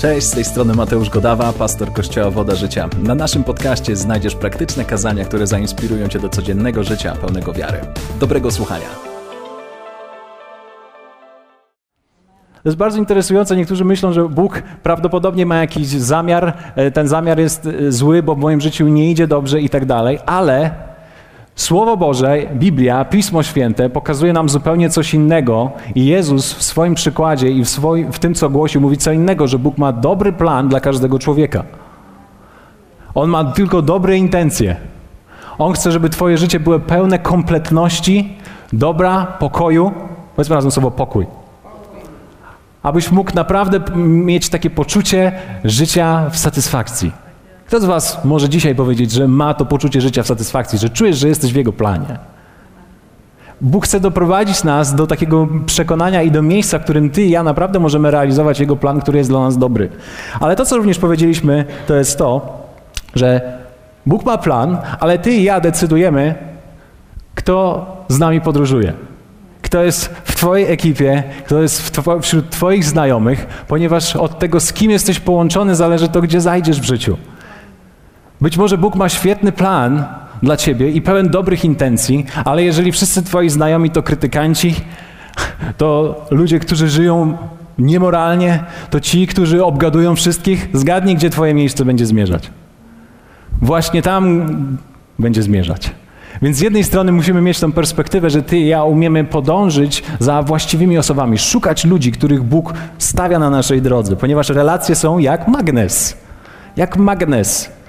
Cześć, z tej strony Mateusz Godawa, pastor Kościoła Woda Życia. Na naszym podcaście znajdziesz praktyczne kazania, które zainspirują Cię do codziennego życia pełnego wiary. Dobrego słuchania. To jest bardzo interesujące. Niektórzy myślą, że Bóg prawdopodobnie ma jakiś zamiar, e, ten zamiar jest e, zły, bo w moim życiu nie idzie dobrze i tak dalej, ale Słowo Boże, Biblia, Pismo Święte pokazuje nam zupełnie coś innego i Jezus w swoim przykładzie i w, swoim, w tym, co głosił, mówi co innego, że Bóg ma dobry plan dla każdego człowieka. On ma tylko dobre intencje. On chce, żeby twoje życie było pełne kompletności, dobra, pokoju. Powiedzmy razem słowo pokój. Abyś mógł naprawdę mieć takie poczucie życia w satysfakcji. Kto z Was może dzisiaj powiedzieć, że ma to poczucie życia w satysfakcji, że czujesz, że jesteś w Jego planie? Bóg chce doprowadzić nas do takiego przekonania i do miejsca, w którym Ty i ja naprawdę możemy realizować Jego plan, który jest dla nas dobry. Ale to, co również powiedzieliśmy, to jest to, że Bóg ma plan, ale Ty i ja decydujemy, kto z nami podróżuje. Kto jest w Twojej ekipie, kto jest two wśród Twoich znajomych, ponieważ od tego, z kim jesteś połączony, zależy to, gdzie zajdziesz w życiu. Być może Bóg ma świetny plan dla ciebie i pełen dobrych intencji, ale jeżeli wszyscy twoi znajomi to krytykanci, to ludzie, którzy żyją niemoralnie, to ci, którzy obgadują wszystkich, zgadnij, gdzie twoje miejsce będzie zmierzać. Właśnie tam będzie zmierzać. Więc z jednej strony musimy mieć tą perspektywę, że ty i ja umiemy podążyć za właściwymi osobami, szukać ludzi, których Bóg stawia na naszej drodze, ponieważ relacje są jak magnes. Jak magnes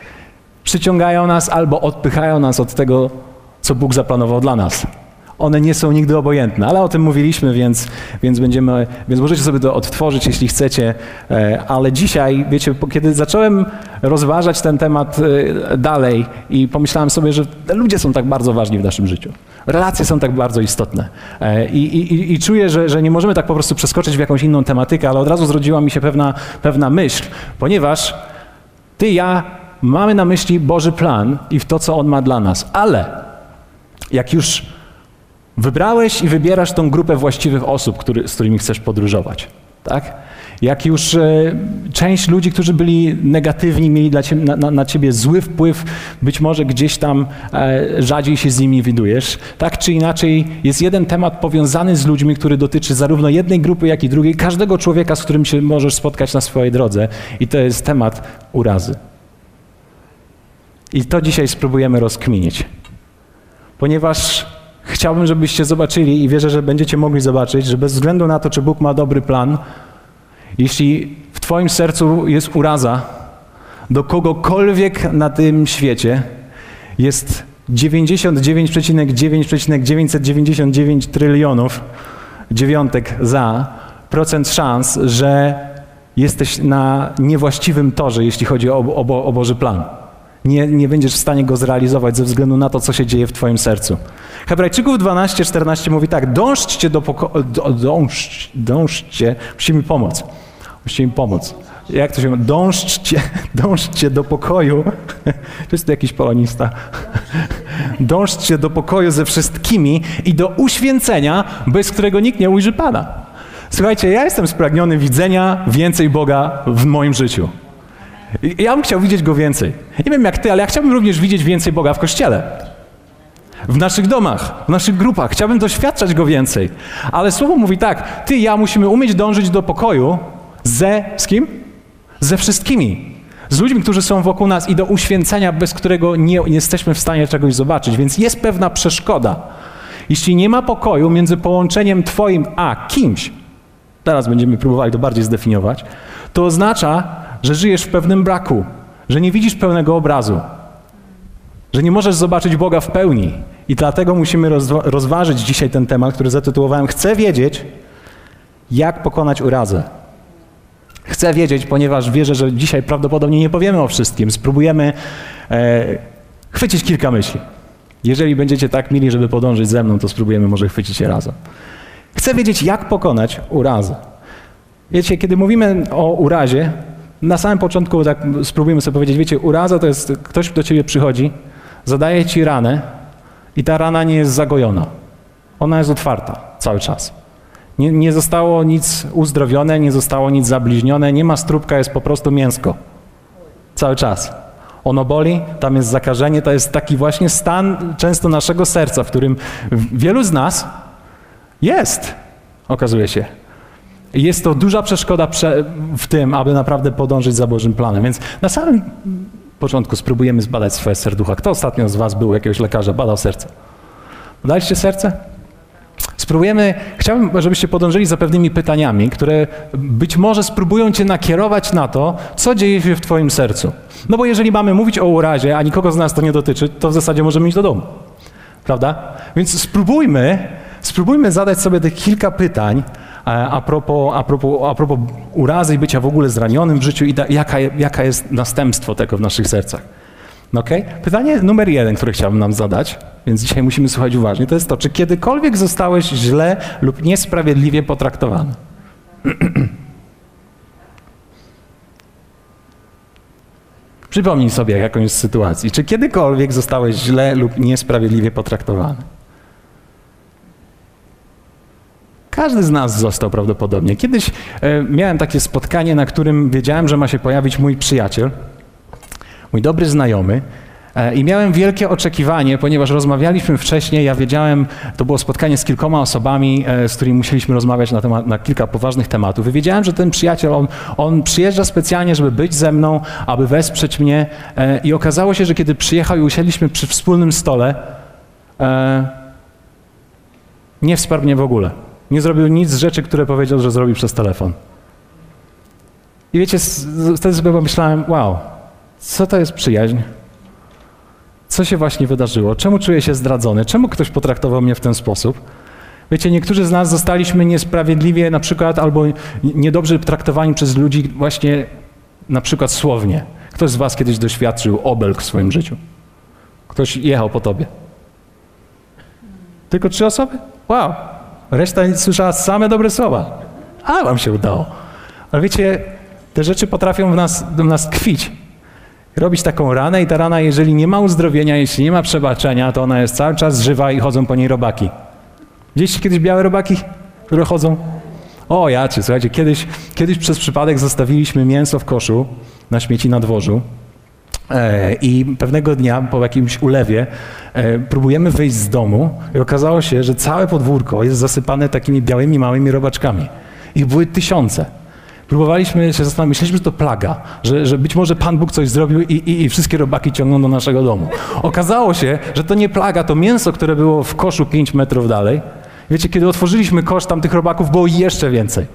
przyciągają nas albo odpychają nas od tego, co Bóg zaplanował dla nas. One nie są nigdy obojętne, ale o tym mówiliśmy, więc, więc, będziemy, więc możecie sobie to odtworzyć, jeśli chcecie. E, ale dzisiaj, wiecie, kiedy zacząłem rozważać ten temat e, dalej i pomyślałem sobie, że ludzie są tak bardzo ważni w naszym życiu. Relacje są tak bardzo istotne. E, I, i, i czuję, że, że nie możemy tak po prostu przeskoczyć w jakąś inną tematykę, ale od razu zrodziła mi się pewna, pewna myśl, ponieważ ty ja mamy na myśli Boży plan i w to, co On ma dla nas. Ale jak już wybrałeś i wybierasz tą grupę właściwych osób, który, z którymi chcesz podróżować, tak? Jak już e, część ludzi, którzy byli negatywni, mieli dla ciebie, na, na, na, ciebie zły wpływ, być może gdzieś tam e, rzadziej się z nimi widujesz, tak czy inaczej jest jeden temat powiązany z ludźmi, który dotyczy zarówno jednej grupy, jak i drugiej, każdego człowieka, z którym się możesz spotkać na swojej drodze i to jest temat urazy. I to dzisiaj spróbujemy rozkminić. Ponieważ chciałbym, żebyście zobaczyli i wierzę, że będziecie mogli zobaczyć, że bez względu na to, czy Bóg ma dobry plan, jeśli w Twoim sercu jest uraza do kogokolwiek na tym świecie, jest 99,9,999 trylionów dziewiątek za procent szans, że jesteś na niewłaściwym torze, jeśli chodzi o, o, o Boży plan nie, nie będziesz w stanie go zrealizować ze względu na to, co się dzieje w twoim sercu. Hebrajczyków 12:14 mówi tak, dążcie do pokoju, dąż, dążcie, musicie mi pomóc, musicie mi pomóc. Jak to się mówi? Dążcie, dążcie do pokoju. To jest to jakiś polonista. Dążcie do pokoju ze wszystkimi i do uświęcenia, bez którego nikt nie ujrzy Pana. Słuchajcie, ja jestem spragniony widzenia więcej Boga w moim życiu. Ja bym chciał widzieć Go więcej. Nie wiem jak Ty, ale ja chciałbym również widzieć więcej Boga w Kościele. W naszych domach, w naszych grupach. Chciałbym doświadczać Go więcej. Ale Słowo mówi tak, Ty i ja musimy umieć dążyć do pokoju ze, z kim? Ze wszystkimi. Z ludźmi, którzy są wokół nas i do uświęcenia, bez którego nie, nie jesteśmy w stanie czegoś zobaczyć. Więc jest pewna przeszkoda. Jeśli nie ma pokoju między połączeniem Twoim a kimś, teraz będziemy próbowali to bardziej zdefiniować, to oznacza, że żyjesz w pewnym braku, że nie widzisz pełnego obrazu, że nie możesz zobaczyć Boga w pełni. I dlatego musimy rozważyć dzisiaj ten temat, który zatytułowałem Chcę wiedzieć, jak pokonać urazę. Chcę wiedzieć, ponieważ wierzę, że dzisiaj prawdopodobnie nie powiemy o wszystkim. Spróbujemy e, chwycić kilka myśli. Jeżeli będziecie tak mili, żeby podążyć ze mną, to spróbujemy może chwycić je razem. Chcę wiedzieć, jak pokonać urazę. Wiecie, kiedy mówimy o urazie, na samym początku tak spróbujmy sobie powiedzieć, wiecie, uraza to jest, ktoś do ciebie przychodzi, zadaje ci ranę i ta rana nie jest zagojona. Ona jest otwarta cały czas. Nie, nie zostało nic uzdrowione, nie zostało nic zabliźnione, nie ma strupka, jest po prostu mięsko. Cały czas. Ono boli, tam jest zakażenie, to jest taki właśnie stan często naszego serca, w którym wielu z nas jest, okazuje się. Jest to duża przeszkoda w tym, aby naprawdę podążyć za Bożym planem. Więc na samym początku spróbujemy zbadać swoje serducha. Kto ostatnio z Was był jakiegoś lekarza, badał serce? Badaliście serce? Spróbujemy, chciałbym, żebyście podążyli za pewnymi pytaniami, które być może spróbują Cię nakierować na to, co dzieje się w Twoim sercu. No bo jeżeli mamy mówić o urazie, a nikogo z nas to nie dotyczy, to w zasadzie możemy iść do domu. Prawda? Więc spróbujmy, spróbujmy zadać sobie tych kilka pytań, a propos, a, propos, a propos urazy i bycia w ogóle zranionym w życiu i da, jaka, jaka jest następstwo tego w naszych sercach. Okay? Pytanie numer jeden, które chciałbym nam zadać, więc dzisiaj musimy słuchać uważnie, to jest to, czy kiedykolwiek zostałeś źle lub niesprawiedliwie potraktowany? Przypomnij sobie jakąś sytuację. Czy kiedykolwiek zostałeś źle lub niesprawiedliwie potraktowany? Każdy z nas został prawdopodobnie. Kiedyś e, miałem takie spotkanie, na którym wiedziałem, że ma się pojawić mój przyjaciel, mój dobry znajomy. E, I miałem wielkie oczekiwanie, ponieważ rozmawialiśmy wcześniej, ja wiedziałem, to było spotkanie z kilkoma osobami, e, z którymi musieliśmy rozmawiać na, temat, na kilka poważnych tematów. I wiedziałem, że ten przyjaciel, on, on przyjeżdża specjalnie, żeby być ze mną, aby wesprzeć mnie. I okazało się, że kiedy przyjechał i usiedliśmy przy wspólnym stole, nie wsparł mnie w ogóle. Nie zrobił nic z rzeczy, które powiedział, że zrobi przez telefon. I wiecie, wtedy sobie pomyślałem, wow, co to jest przyjaźń? Co się właśnie wydarzyło? Czemu czuję się zdradzony? Czemu ktoś potraktował mnie w ten sposób? Wiecie, niektórzy z nas zostaliśmy niesprawiedliwie na przykład albo niedobrze traktowani przez ludzi właśnie na przykład słownie. Ktoś z was kiedyś doświadczył obelg w swoim życiu? Ktoś jechał po tobie? Tylko trzy osoby? Wow, Reszta słyszała same dobre słowa. A wam się udało. Ale wiecie, te rzeczy potrafią w nas, w nas tkwić. Robić taką ranę i ta rana, jeżeli nie ma uzdrowienia, jeśli nie ma przebaczenia, to ona jest cały czas żywa i chodzą po niej robaki. Widzieliście kiedyś białe robaki, które chodzą? O, jacie, słuchajcie, kiedyś, kiedyś przez przypadek zostawiliśmy mięso w koszu na śmieci na dworzu I pewnego dnia po jakimś ulewie e, próbujemy wyjść z domu i okazało się, że całe podwórko jest zasypane takimi białymi, małymi robaczkami. Ich były tysiące. Próbowaliśmy się zastanowić, myśleliśmy, że to plaga, że, że być może Pan Bóg coś zrobił i, i, i, wszystkie robaki ciągną do naszego domu. Okazało się, że to nie plaga, to mięso, które było w koszu 5 metrów dalej. Wiecie, kiedy otworzyliśmy kosz, tam tych robaków było jeszcze więcej.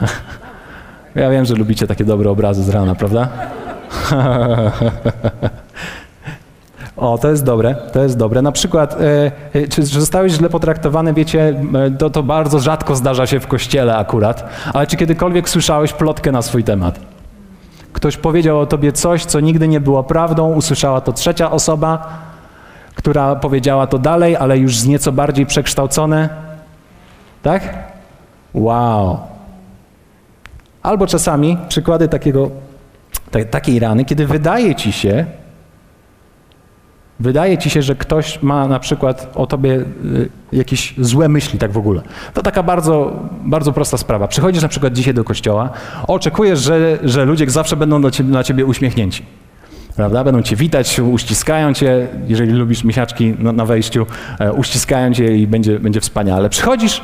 Ja wiem, że lubicie takie dobre obrazy z rana, prawda? O, to jest dobre, to jest dobre. Na przykład, e, e, czy, czy zostałeś źle potraktowany, wiecie, e, to, to bardzo rzadko zdarza się w kościele akurat, ale czy kiedykolwiek słyszałeś plotkę na swój temat? Ktoś powiedział o tobie coś, co nigdy nie było prawdą, usłyszała to trzecia osoba, która powiedziała to dalej, ale już z nieco bardziej przekształcone. Tak? Wow. Albo czasami przykłady takiego takiej rany, kiedy wydaje ci się, wydaje ci się, że ktoś ma na przykład o tobie y, jakieś złe myśli, tak w ogóle. To taka bardzo, bardzo prosta sprawa. Przychodzisz na przykład dzisiaj do kościoła, oczekujesz, że, że ludzie zawsze będą ciebie, na ciebie uśmiechnięci. Prawda? Będą cię witać, uściskają cię, jeżeli lubisz miesiaczki na, na wejściu, e, uściskają cię i będzie, będzie wspaniale. Przychodzisz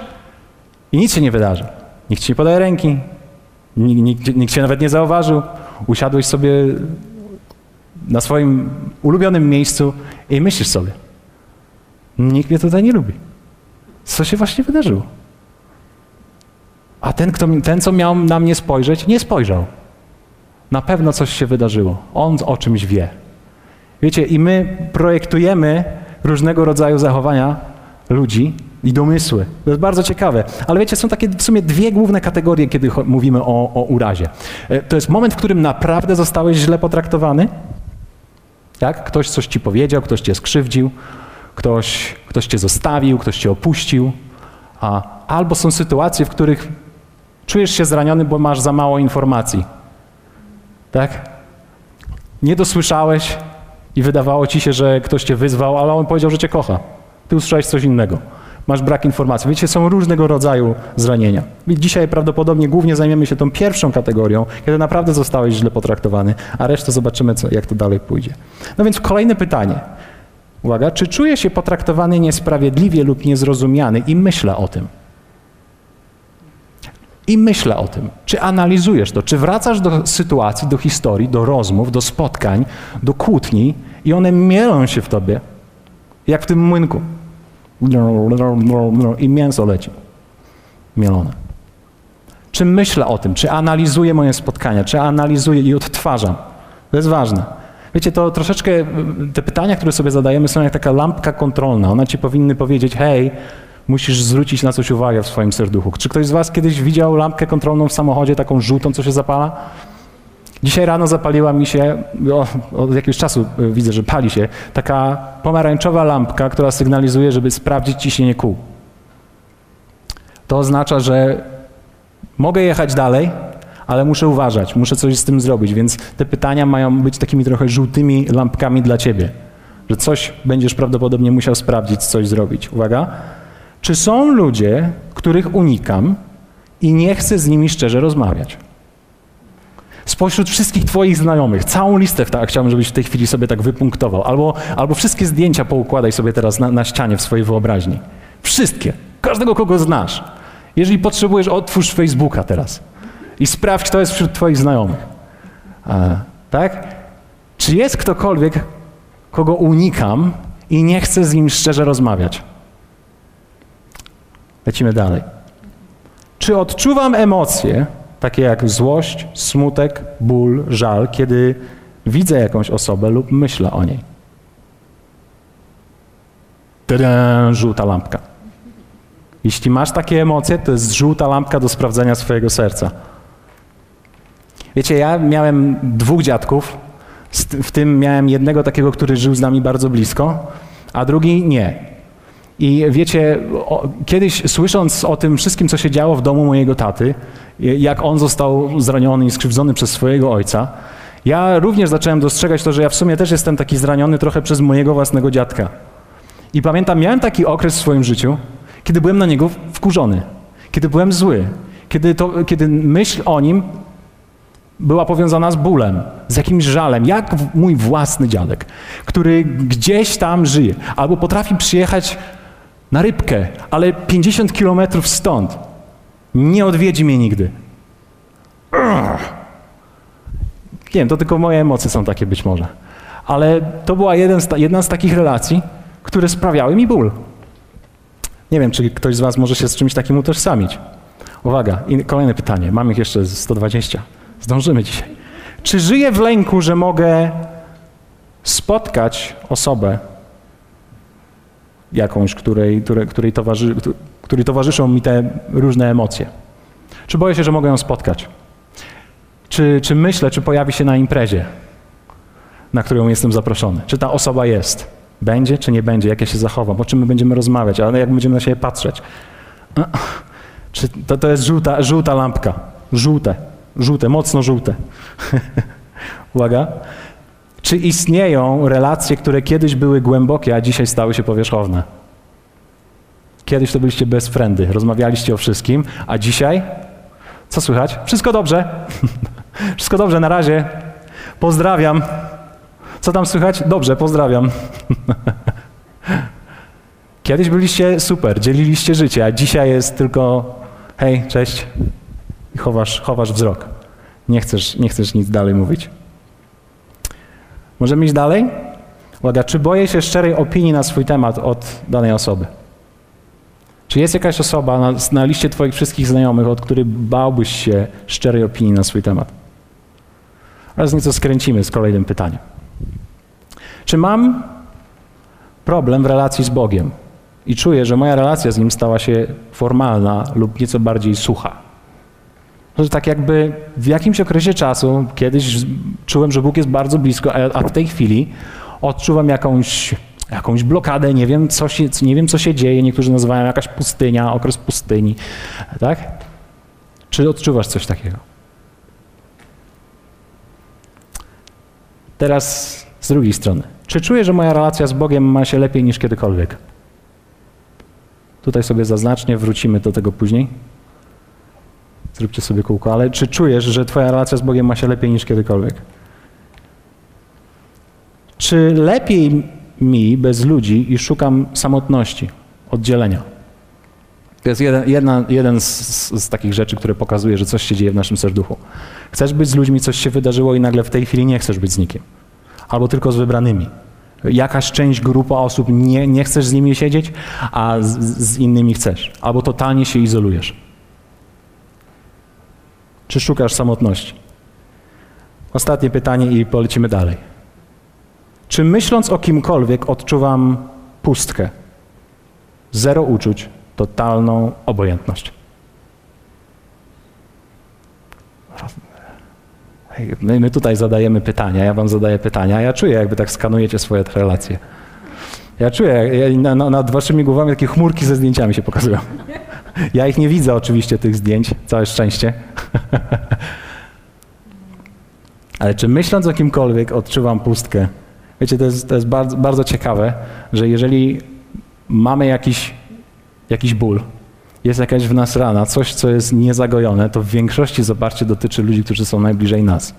i nic się nie wydarzy. Nikt ci nie podaje ręki, nikt, nikt, nikt cię nawet nie zauważył usiadłeś sobie na swoim ulubionym miejscu i myślisz sobie, nikt mnie tutaj nie lubi. Co się właśnie wydarzyło? A ten, kto, ten, co miał na mnie spojrzeć, nie spojrzał. Na pewno coś się wydarzyło. On o czymś wie. Wiecie, i my projektujemy różnego rodzaju zachowania ludzi i domysły. To jest bardzo ciekawe. Ale wiecie, są takie w sumie dwie główne kategorie, kiedy mówimy o, o urazie. E, to jest moment, w którym naprawdę zostałeś źle potraktowany. Tak? Ktoś coś ci powiedział, ktoś cię skrzywdził, ktoś, ktoś cię zostawił, ktoś cię opuścił. A, albo są sytuacje, w których czujesz się zraniony, bo masz za mało informacji. Tak? Nie dosłyszałeś i wydawało ci się, że ktoś cię wyzwał, ale on powiedział, że cię kocha. Ty usłyszałeś coś innego. Masz brak informacji. Wiecie, są różnego rodzaju zranienia. Dzisiaj prawdopodobnie głównie zajmiemy się tą pierwszą kategorią, kiedy naprawdę zostałeś źle potraktowany, a resztę zobaczymy, co, jak to dalej pójdzie. No więc kolejne pytanie. Uwaga, czy czuję się potraktowany niesprawiedliwie lub niezrozumiany i myślę o tym? I myślę o tym. Czy analizujesz to? Czy wracasz do sytuacji, do historii, do rozmów, do spotkań, do kłótni i one mielą się w tobie, jak w tym młynku. I mięso leci. Mielone. Czy myślę o tym? Czy analizuję moje spotkania? Czy analizuję i odtwarzam? To jest ważne. Wiecie, to troszeczkę te pytania, które sobie zadajemy, są jak taka lampka kontrolna. One ci powinny powiedzieć: hej, musisz zwrócić na coś uwagę w swoim serduchu. Czy ktoś z Was kiedyś widział lampkę kontrolną w samochodzie, taką żółtą, co się zapala? Dzisiaj rano zapaliła mi się, o, od jakiegoś czasu e, widzę, że pali się, taka pomarańczowa lampka, która sygnalizuje, żeby sprawdzić ciśnienie kół. To oznacza, że mogę jechać dalej, ale muszę uważać, muszę coś z tym zrobić, więc te pytania mają być takimi trochę żółtymi lampkami dla ciebie, że coś będziesz prawdopodobnie musiał sprawdzić, coś zrobić. Uwaga. Czy są ludzie, których unikam i nie chcę z nimi szczerze rozmawiać? Spośród wszystkich Twoich znajomych, całą listę tak, chciałbym, żebyś w tej chwili sobie tak wypunktował. Albo, albo wszystkie zdjęcia poukładaj sobie teraz na, na ścianie w swojej wyobraźni. Wszystkie. Każdego, kogo znasz. Jeżeli potrzebujesz, otwórz Facebooka teraz i sprawdź, kto jest wśród Twoich znajomych. A, tak? Czy jest ktokolwiek, kogo unikam i nie chcę z nim szczerze rozmawiać? Lecimy dalej. Czy odczuwam emocje, takie jak złość, smutek, ból, żal, kiedy widzę jakąś osobę lub myślę o niej? Tadam, żółta lampka. Jeśli masz takie emocje, to jest żółta lampka do sprawdzenia swojego serca. Wiecie, ja miałem dwóch dziadków, w tym miałem jednego takiego, który żył z nami bardzo blisko, a drugi nie. I wiecie, kiedyś słysząc o tym wszystkim, co się działo w domu mojego taty, jak on został zraniony i skrzywdzony przez swojego ojca, ja również zacząłem dostrzegać to, że ja w sumie też jestem taki zraniony trochę przez mojego własnego dziadka. I pamiętam, miałem taki okres w swoim życiu, kiedy byłem na niego wkurzony, kiedy byłem zły, kiedy, to, kiedy myśl o nim była powiązana z bólem, z jakimś żalem, jak mój własny dziadek, który gdzieś tam żyje, albo potrafi przyjechać na rybkę, ale 50 kilometrów stąd. Nie odwiedzi mnie nigdy. Nie wiem, to tylko moje emocje są takie być może. Ale to była z jedna z takich relacji, które sprawiały mi ból. Nie wiem, czy ktoś z Was może się z czymś takim utożsamić. Uwaga, kolejne pytanie. Mam ich jeszcze 120. Zdążymy dzisiaj. Czy żyję w lęku, że mogę spotkać osobę, jakąś, której, której, której, towarzy, której towarzyszą mi te różne emocje? Czy boję się, że mogę ją spotkać? Czy, czy myślę, czy pojawi się na imprezie, na którą jestem zaproszony? Czy ta osoba jest? Będzie, czy nie będzie? Jak ja się zachowam? O czym my będziemy rozmawiać? Ale jak będziemy na siebie patrzeć? Czy to, to jest żółta, żółta lampka? Żółte. Żółte, mocno żółte. Uwaga. Czy istnieją relacje, które kiedyś były głębokie, a dzisiaj stały się powierzchowne? Kiedyś to byliście bez friendy, rozmawialiście o wszystkim, a dzisiaj? Co słychać? Wszystko dobrze. Wszystko dobrze, na razie. Pozdrawiam. Co tam słychać? Dobrze, pozdrawiam. Kiedyś byliście super, dzieliliście życie, a dzisiaj jest tylko hej, cześć i chowasz, chowasz wzrok. Nie chcesz, nie chcesz nic dalej mówić. Możemy iść dalej? Uwaga, czy boję się szczerej opinii na swój temat od danej osoby? Czy jest jakaś osoba na, na liście Twoich wszystkich znajomych, od której bałbyś się szczerej opinii na swój temat? Teraz nieco skręcimy z kolejnym pytaniem. Czy mam problem w relacji z Bogiem i czuję, że moja relacja z Nim stała się formalna lub nieco bardziej sucha? Że tak jakby w jakimś okresie czasu, kiedyś czułem, że Bóg jest bardzo blisko, a w tej chwili odczuwam jakąś, jakąś blokadę, nie wiem, co się, nie wiem, co się dzieje. Niektórzy nazywają jakaś pustynia, okres pustyni. Tak? Czy odczuwasz coś takiego? Teraz z drugiej strony. Czy czuję, że moja relacja z Bogiem ma się lepiej niż kiedykolwiek? Tutaj sobie zaznacznie, wrócimy do tego później. Zróbcie sobie kółko, ale czy czujesz, że Twoja relacja z Bogiem ma się lepiej niż kiedykolwiek? Czy lepiej mi bez ludzi i szukam samotności, oddzielenia? To jest jeden, jedna, jeden z, z, takich rzeczy, które pokazuje, że coś się dzieje w naszym serduchu. Chcesz być z ludźmi, coś się wydarzyło i nagle w tej chwili nie chcesz być z nikim. Albo tylko z wybranymi. Jakaś część, grupa osób nie, nie chcesz z nimi siedzieć, a z, z innymi chcesz. Albo totalnie się izolujesz. Czy szukasz samotności? Ostatnie pytanie i polecimy dalej. Czy myśląc o kimkolwiek odczuwam pustkę, zero uczuć, totalną obojętność? My, tutaj zadajemy pytania, ja wam zadaję pytania, ja czuję, jakby tak skanujecie swoje relacje. Ja czuję, nad waszymi głowami takie chmurki ze zdjęciami się pokazują. Ja ich nie widzę oczywiście, tych zdjęć, całe szczęście. Ale czy myśląc o kimkolwiek odczuwam pustkę? Wiecie, to jest, to jest bardzo, bardzo ciekawe, że jeżeli mamy jakiś, jakiś ból, jest jakaś w nas rana, coś, co jest niezagojone, to w większości, zobaczcie, dotyczy ludzi, którzy są najbliżej nas.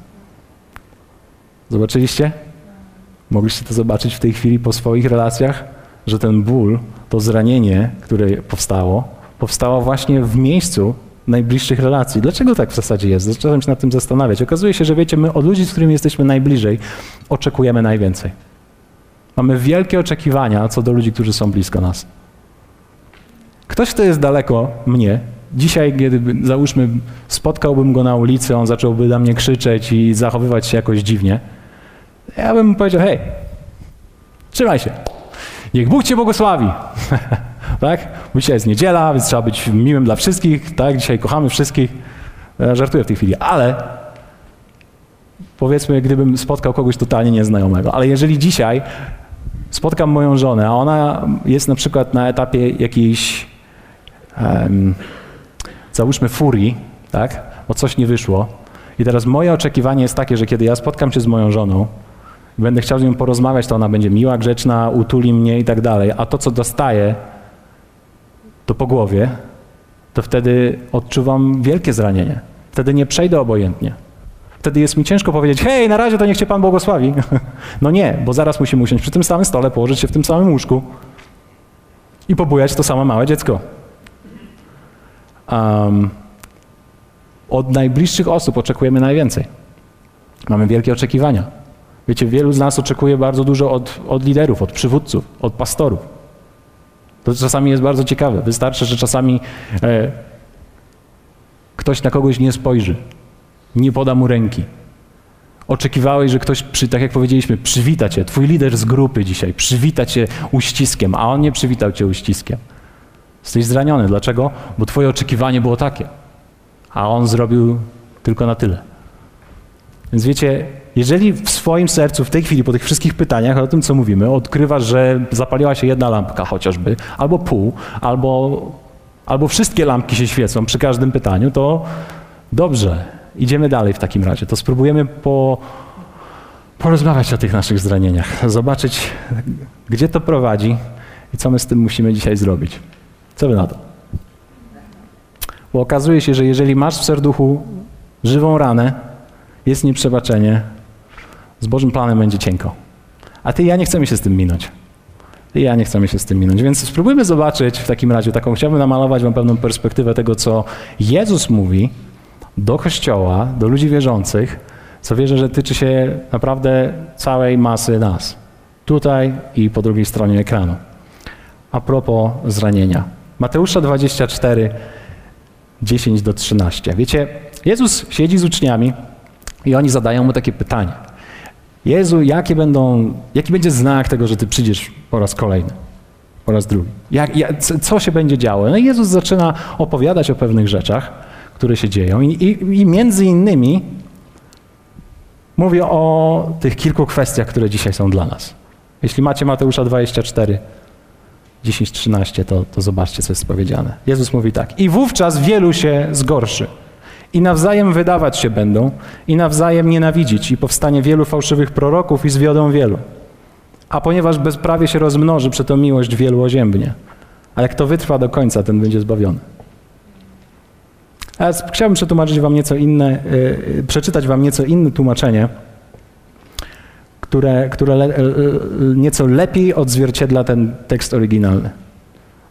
Zobaczyliście? Mogliście to zobaczyć w tej chwili po swoich relacjach, że ten ból, to zranienie, które powstało, powstało właśnie w miejscu najbliższych relacji. Dlaczego tak w zasadzie jest? Zacząłem się nad tym zastanawiać. Okazuje się, że wiecie, my od ludzi, z którymi jesteśmy najbliżej, oczekujemy najwięcej. Mamy wielkie oczekiwania co do ludzi, którzy są blisko nas. Ktoś, kto jest daleko mnie, dzisiaj, kiedy załóżmy, spotkałbym go na ulicy, on zacząłby na mnie krzyczeć i zachowywać się jakoś dziwnie, ja bym powiedział, hej, trzymaj się, niech Bóg cię błogosławi. tak? Dzisiaj jest niedziela, więc trzeba być miłym dla wszystkich, tak? Dzisiaj kochamy wszystkich. Ja żartuję w tej chwili, ale powiedzmy, gdybym spotkał kogoś totalnie nieznajomego, ale jeżeli dzisiaj spotkam moją żonę, a ona jest na przykład na etapie jakiejś um, załóżmy furii, tak? Bo coś nie wyszło. I teraz moje oczekiwanie jest takie, że kiedy ja spotkam się z moją żoną, będę chciał z nią porozmawiać, to ona będzie miła, grzeczna, utuli mnie i tak dalej. A to, co dostaję, to po głowie, to wtedy odczuwam wielkie zranienie. Wtedy nie przejdę obojętnie. Wtedy jest mi ciężko powiedzieć, hej, na razie to niech cię Pan błogosławi. No nie, bo zaraz musimy usiąść przy tym samym stole, położyć się w tym samym łóżku i pobujać to samo małe dziecko. Um, od najbliższych osób oczekujemy najwięcej. Mamy wielkie oczekiwania. Wiecie, wielu z nas oczekuje bardzo dużo od, od liderów, od przywódców, od pastorów. To czasami jest bardzo ciekawe. Wystarczy, że czasami e, ktoś na kogoś nie spojrzy, nie poda mu ręki. Oczekiwałeś, że ktoś, przy, tak jak powiedzieliśmy, przywita cię, twój lider z grupy dzisiaj, przywita cię uściskiem, a on nie przywitał cię uściskiem. Jesteś zraniony. Dlaczego? Bo twoje oczekiwanie było takie, a on zrobił tylko na tyle. Więc wiecie, jeżeli w swoim sercu w tej chwili, po tych wszystkich pytaniach o tym, co mówimy, odkrywasz, że zapaliła się jedna lampka chociażby, albo pół, albo, albo wszystkie lampki się świecą przy każdym pytaniu, to dobrze, idziemy dalej w takim razie. To spróbujemy po, porozmawiać o tych naszych zranieniach, zobaczyć, gdzie to prowadzi i co my z tym musimy dzisiaj zrobić. Co wy na to? Bo okazuje się, że jeżeli masz w serduchu żywą ranę, jest nieprzebaczenie, z Bożym planem będzie cienko. A ty i ja nie chcemy się z tym minąć. Ty i ja nie chcemy się z tym minąć. Więc spróbujmy zobaczyć w takim razie taką, chciałbym namalować wam pewną perspektywę tego, co Jezus mówi do Kościoła, do ludzi wierzących, co wierzę, że tyczy się naprawdę całej masy nas. Tutaj i po drugiej stronie ekranu. A propos zranienia. Mateusza 24, 10 do 13. Wiecie, Jezus siedzi z uczniami i oni zadają mu takie pytanie. Jezu, jakie będą, jaki będzie znak tego, że Ty przyjdziesz po raz kolejny, po raz drugi? Jak, co się będzie działo? No i Jezus zaczyna opowiadać o pewnych rzeczach, które się dzieją i, i, i między innymi mówię o tych kilku kwestiach, które dzisiaj są dla nas. Jeśli macie Mateusza 24, 10-13, to, to zobaczcie, co jest powiedziane. Jezus mówi tak. I wówczas wielu się zgorszy. I nawzajem wydawać się będą, i nawzajem nienawidzić, i powstanie wielu fałszywych proroków, i zwiodą wielu. A ponieważ bezprawie się rozmnoży, przeto miłość wielu oziębnie. Ale kto wytrwa do końca, ten będzie zbawiony. A chciałbym przetłumaczyć wam nieco inne, yy, przeczytać wam nieco inne tłumaczenie, które, które le, yy, nieco lepiej odzwierciedla ten tekst oryginalny.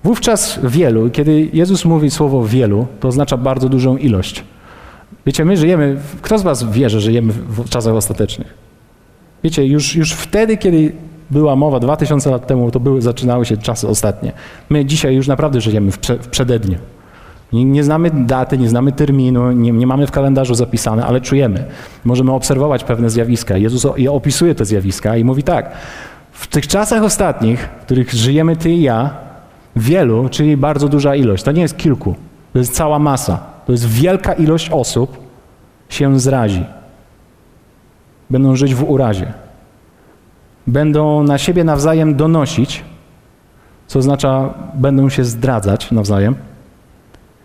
Wówczas wielu, kiedy Jezus mówi słowo wielu, to oznacza bardzo dużą ilość. Wiecie, my żyjemy, kto z was wie, że żyjemy w czasach ostatecznych? Wiecie, już, już wtedy, kiedy była mowa 2000 lat temu, to były, zaczynały się czasy ostatnie. My dzisiaj już naprawdę żyjemy w, prze, w przededniu. Nie, nie, znamy daty, nie znamy terminu, nie, nie, mamy w kalendarzu zapisane, ale czujemy. Możemy obserwować pewne zjawiska. Jezus opisuje te zjawiska i mówi tak. W tych czasach ostatnich, w których żyjemy ty i ja, wielu, czyli bardzo duża ilość, to nie jest kilku, to jest cała masa, to jest wielka ilość osób się zrazi. Będą żyć w urazie. Będą na siebie nawzajem donosić, co oznacza, będą się zdradzać nawzajem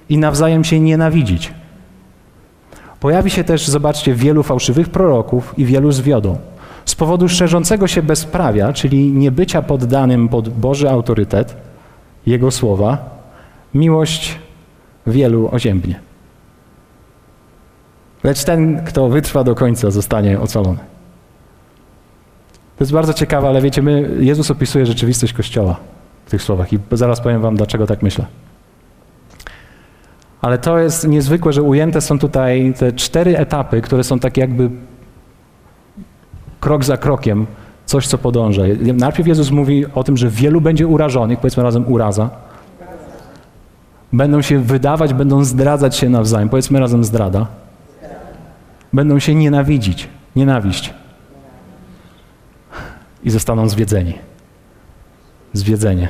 i nawzajem się nienawidzić. Pojawi się też, zobaczcie, wielu fałszywych proroków i wielu zwiodą. Z powodu szerzącego się bezprawia, czyli niebycia poddanym pod Boży autorytet, Jego słowa, miłość wielu oziębnie. Lecz ten, kto wytrwa do końca, zostanie ocalony. To jest bardzo ciekawe, ale wiecie, my, Jezus opisuje rzeczywistość Kościoła w tych słowach i zaraz powiem wam, dlaczego tak myślę. Ale to jest niezwykłe, że ujęte są tutaj te cztery etapy, które są tak jakby krok za krokiem, coś, co podąża. Najpierw Jezus mówi o tym, że wielu będzie urażonych, powiedzmy razem uraza. Będą się wydawać, będą zdradzać się nawzajem, powiedzmy razem zdrada. Będą się nienawidzić, nienawiść. I zostaną zwiedzeni. Zwiedzenie.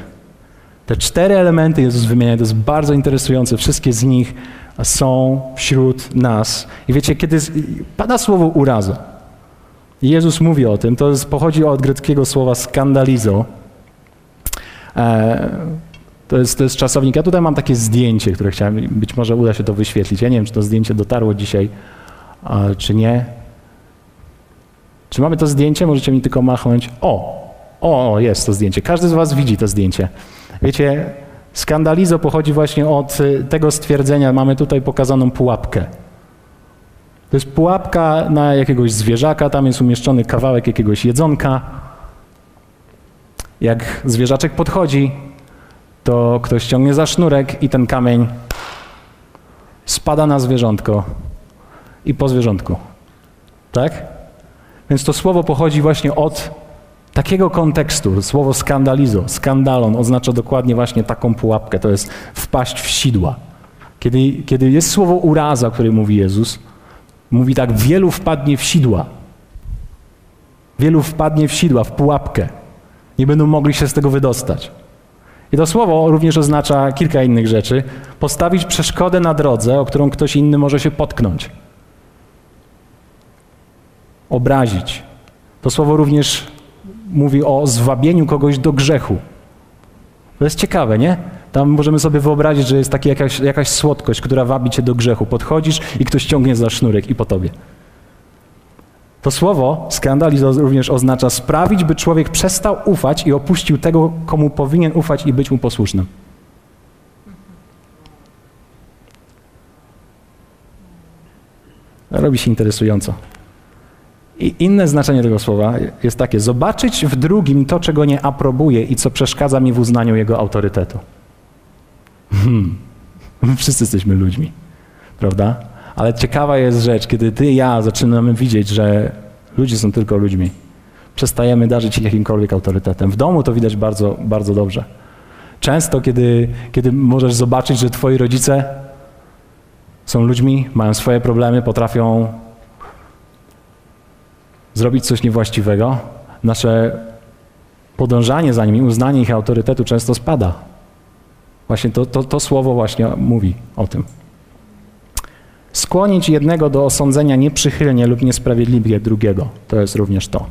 Te cztery elementy Jezus wymienia, to jest bardzo interesujące. Wszystkie z nich są wśród nas. I wiecie, kiedy pada słowo uraza, Jezus mówi o tym, to jest, pochodzi od greckiego słowa skandalizo. E, to jest, to jest czasownik. Ja tutaj mam takie zdjęcie, które chciałem, być może uda się to wyświetlić. Ja nie wiem, czy to zdjęcie dotarło dzisiaj, czy nie. Czy mamy to zdjęcie? Możecie mi tylko machnąć. O, o, jest to zdjęcie. Każdy z was widzi to zdjęcie. Wiecie, skandalizo pochodzi właśnie od y, tego stwierdzenia, mamy tutaj pokazaną pułapkę. To jest pułapka na jakiegoś zwierzaka, tam jest umieszczony kawałek jakiegoś jedzonka. Jak zwierzaczek podchodzi, to ktoś ciągnie za sznurek i ten kamień spada na zwierzątko i po zwierzątku. Tak? Więc to słowo pochodzi właśnie od takiego kontekstu. Słowo skandalizo, skandalon oznacza dokładnie właśnie taką pułapkę. To jest wpaść w sidła. Kiedy, kiedy jest słowo uraza, o której mówi Jezus, mówi tak, wielu wpadnie w sidła. Wielu wpadnie w sidła, w pułapkę. Nie będą mogli się z tego wydostać. I to słowo również oznacza kilka innych rzeczy. Postawić przeszkodę na drodze, o którą ktoś inny może się potknąć. Obrazić. To słowo również mówi o zwabieniu kogoś do grzechu. To jest ciekawe, nie? Tam możemy sobie wyobrazić, że jest taka jakaś, jakaś słodkość, która wabi cię do grzechu. Podchodzisz i ktoś ciągnie za sznurek i po tobie. To słowo skandalizm również oznacza sprawić, by człowiek przestał ufać i opuścił tego, komu powinien ufać i być mu posłusznym. Robi się interesująco. I inne znaczenie tego słowa jest takie: zobaczyć w drugim to, czego nie aprobuję i co przeszkadza mi w uznaniu jego autorytetu. Hmm. Wszyscy jesteśmy ludźmi, prawda? Ale ciekawa jest rzecz, kiedy ty i ja zaczynamy widzieć, że ludzie są tylko ludźmi. Przestajemy darzyć ich jakimkolwiek autorytetem. W domu to widać bardzo, bardzo dobrze. Często, kiedy, kiedy możesz zobaczyć, że twoi rodzice są ludźmi, mają swoje problemy, potrafią zrobić coś niewłaściwego, nasze podążanie za nimi, uznanie ich autorytetu często spada. Właśnie to, to, to słowo właśnie mówi o tym. Skłonić jednego do osądzenia nieprzychylnie lub niesprawiedliwie drugiego. To jest również to.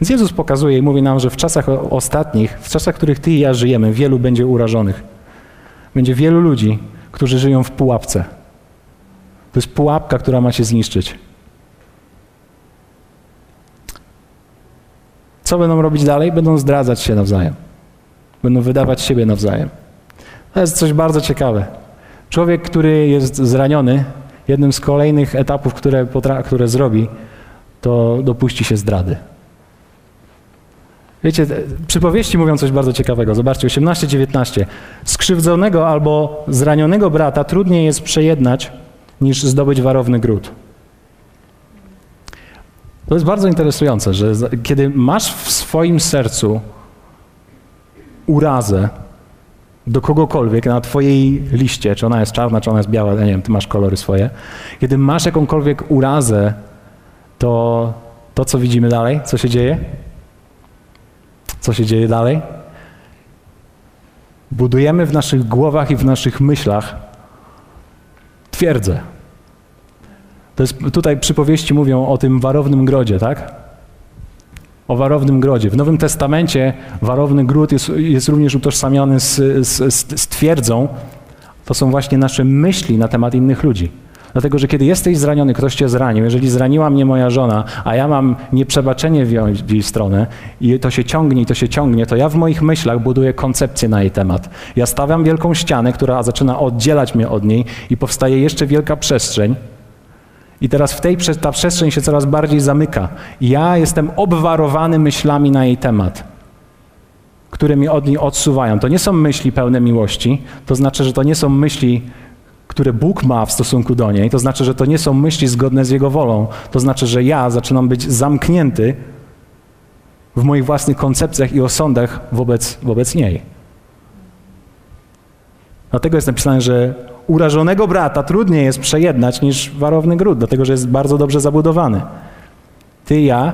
Więc Jezus pokazuje i mówi nam, że w czasach ostatnich, w czasach, w których Ty i ja żyjemy, wielu będzie urażonych. Będzie wielu ludzi, którzy żyją w pułapce. To jest pułapka, która ma się zniszczyć. Co będą robić dalej? Będą zdradzać się nawzajem. Będą wydawać siebie nawzajem. To jest coś bardzo ciekawe. Człowiek, który jest zraniony, jednym z kolejnych etapów, które, które zrobi, to dopuści się zdrady. Wiecie, przypowieści mówią coś bardzo ciekawego. Zobaczcie, 18-19. Skrzywdzonego albo zranionego brata trudniej jest przejednać, niż zdobyć warowny gród. To jest bardzo interesujące, że kiedy masz w swoim sercu urazę do kogokolwiek na twojej liście, czy ona jest czarna, czy ona jest biała, ja nie wiem, ty masz kolory swoje, kiedy masz jakąkolwiek urazę, to to, co widzimy dalej, co się dzieje? Co się dzieje dalej? Budujemy w naszych głowach i w naszych myślach twierdzę. To jest, tutaj przypowieści mówią o tym warownym grodzie, tak? O warownym grodzie. W Nowym Testamencie warowny gród jest, jest również utożsamiony z, z, z twierdzą. To są właśnie nasze myśli na temat innych ludzi. Dlatego, że kiedy jesteś zraniony, ktoś cię zranił, jeżeli zraniła mnie moja żona, a ja mam nieprzebaczenie w jej, w jej stronę i to się ciągnie i to się ciągnie, to ja w moich myślach buduję koncepcję na jej temat. Ja stawiam wielką ścianę, która zaczyna oddzielać mnie od niej i powstaje jeszcze wielka przestrzeń. I teraz w tej ta przestrzeń się coraz bardziej zamyka. Ja jestem obwarowany myślami na jej temat, które mnie od niej odsuwają. To nie są myśli pełne miłości, to znaczy, że to nie są myśli które Bóg ma w stosunku do niej, to znaczy, że to nie są myśli zgodne z Jego wolą. To znaczy, że ja zaczynam być zamknięty w moich własnych koncepcjach i osądach wobec, wobec niej. Dlatego jest napisane, że urażonego brata trudniej jest przejednać niż warowny gród, dlatego że jest bardzo dobrze zabudowany. Ty ja,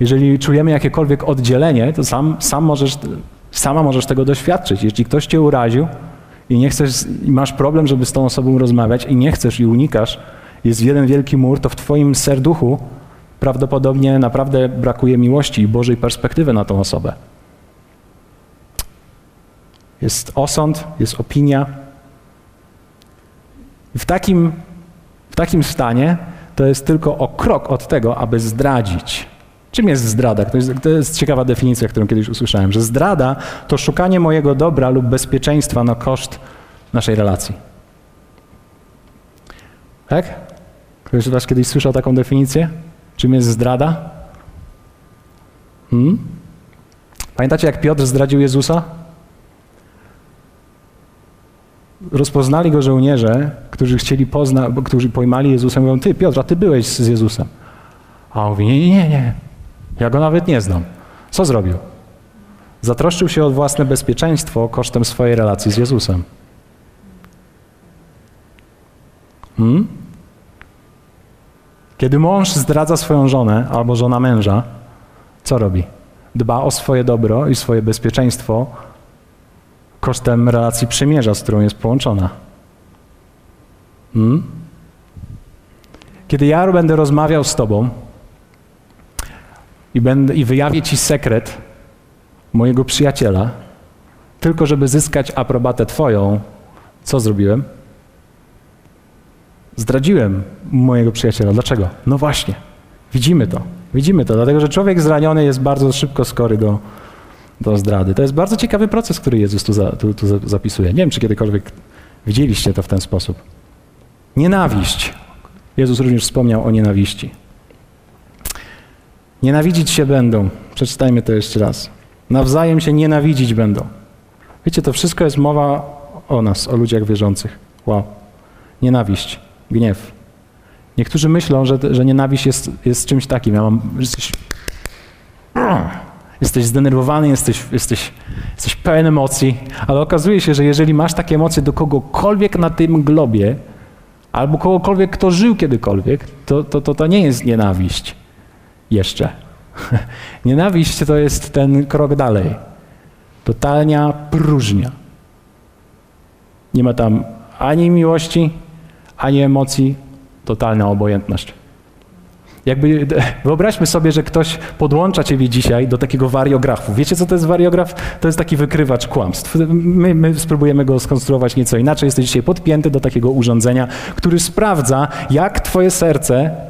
jeżeli czujemy jakiekolwiek oddzielenie, to sam, sam możesz, sama możesz tego doświadczyć. Jeśli ktoś cię uraził, i nie chcesz, masz problem, żeby z tą osobą rozmawiać i nie chcesz i unikasz, jest jeden wielki mur, to w twoim serduchu prawdopodobnie naprawdę brakuje miłości i Bożej perspektywy na tą osobę. Jest osąd, jest opinia. W takim, w takim stanie to jest tylko o krok od tego, aby zdradzić. Czym jest zdrada? To jest, to jest, ciekawa definicja, którą kiedyś usłyszałem, że zdrada to szukanie mojego dobra lub bezpieczeństwa na koszt naszej relacji. Tak? Ktoś z Was kiedyś słyszał taką definicję? Czym jest zdrada? Hmm? Pamiętacie, jak Piotr zdradził Jezusa? Rozpoznali go żołnierze, którzy chcieli poznać, którzy pojmali Jezusa, mówią, ty Piotr, a ty byłeś z Jezusem. A on mówi, nie, nie, nie, ja go nawet nie znam. Co zrobił? Zatroszczył się o własne bezpieczeństwo kosztem swojej relacji z Jezusem. Hmm? Kiedy mąż zdradza swoją żonę albo żona męża, co robi? Dba o swoje dobro i swoje bezpieczeństwo kosztem relacji przymierza, z którą jest połączona. Hmm? Kiedy ja będę rozmawiał z Tobą, i, będę, i wyjawię ci sekret mojego przyjaciela, tylko żeby zyskać aprobatę Twoją, co zrobiłem? Zdradziłem mojego przyjaciela. Dlaczego? No właśnie, widzimy to. Widzimy to, dlatego że człowiek zraniony jest bardzo szybko skory do, do zdrady. To jest bardzo ciekawy proces, który Jezus tu, za, tu, tu zapisuje. Nie wiem, czy kiedykolwiek widzieliście to w ten sposób. Nienawiść. Jezus również wspomniał o nienawiści. Nienawidzić się będą. Przeczytajmy to jeszcze raz. Nawzajem się nienawidzić będą. Wiecie, to wszystko jest mowa o nas, o ludziach wierzących. Wow. Nienawiść, gniew. Niektórzy myślą, że, że nienawiść jest, jest czymś takim. Ja mam, jesteś zdenerwowany, jesteś, jesteś, jesteś pełen emocji, ale okazuje się, że jeżeli masz takie emocje do kogokolwiek na tym globie, albo kogokolwiek, kto żył kiedykolwiek, to, to, to, to nie jest nienawiść jeszcze. Nienawiść to jest ten krok dalej. Totalnia próżnia. Nie ma tam ani miłości, ani emocji, totalna obojętność. Jakby wyobraźmy sobie, że ktoś podłącza ciebie dzisiaj do takiego wariografu. Wiecie, co to jest wariograf? To jest taki wykrywacz kłamstw. My, my spróbujemy go skonstruować nieco inaczej. Jesteś dzisiaj podpięty do takiego urządzenia, który sprawdza, jak twoje serce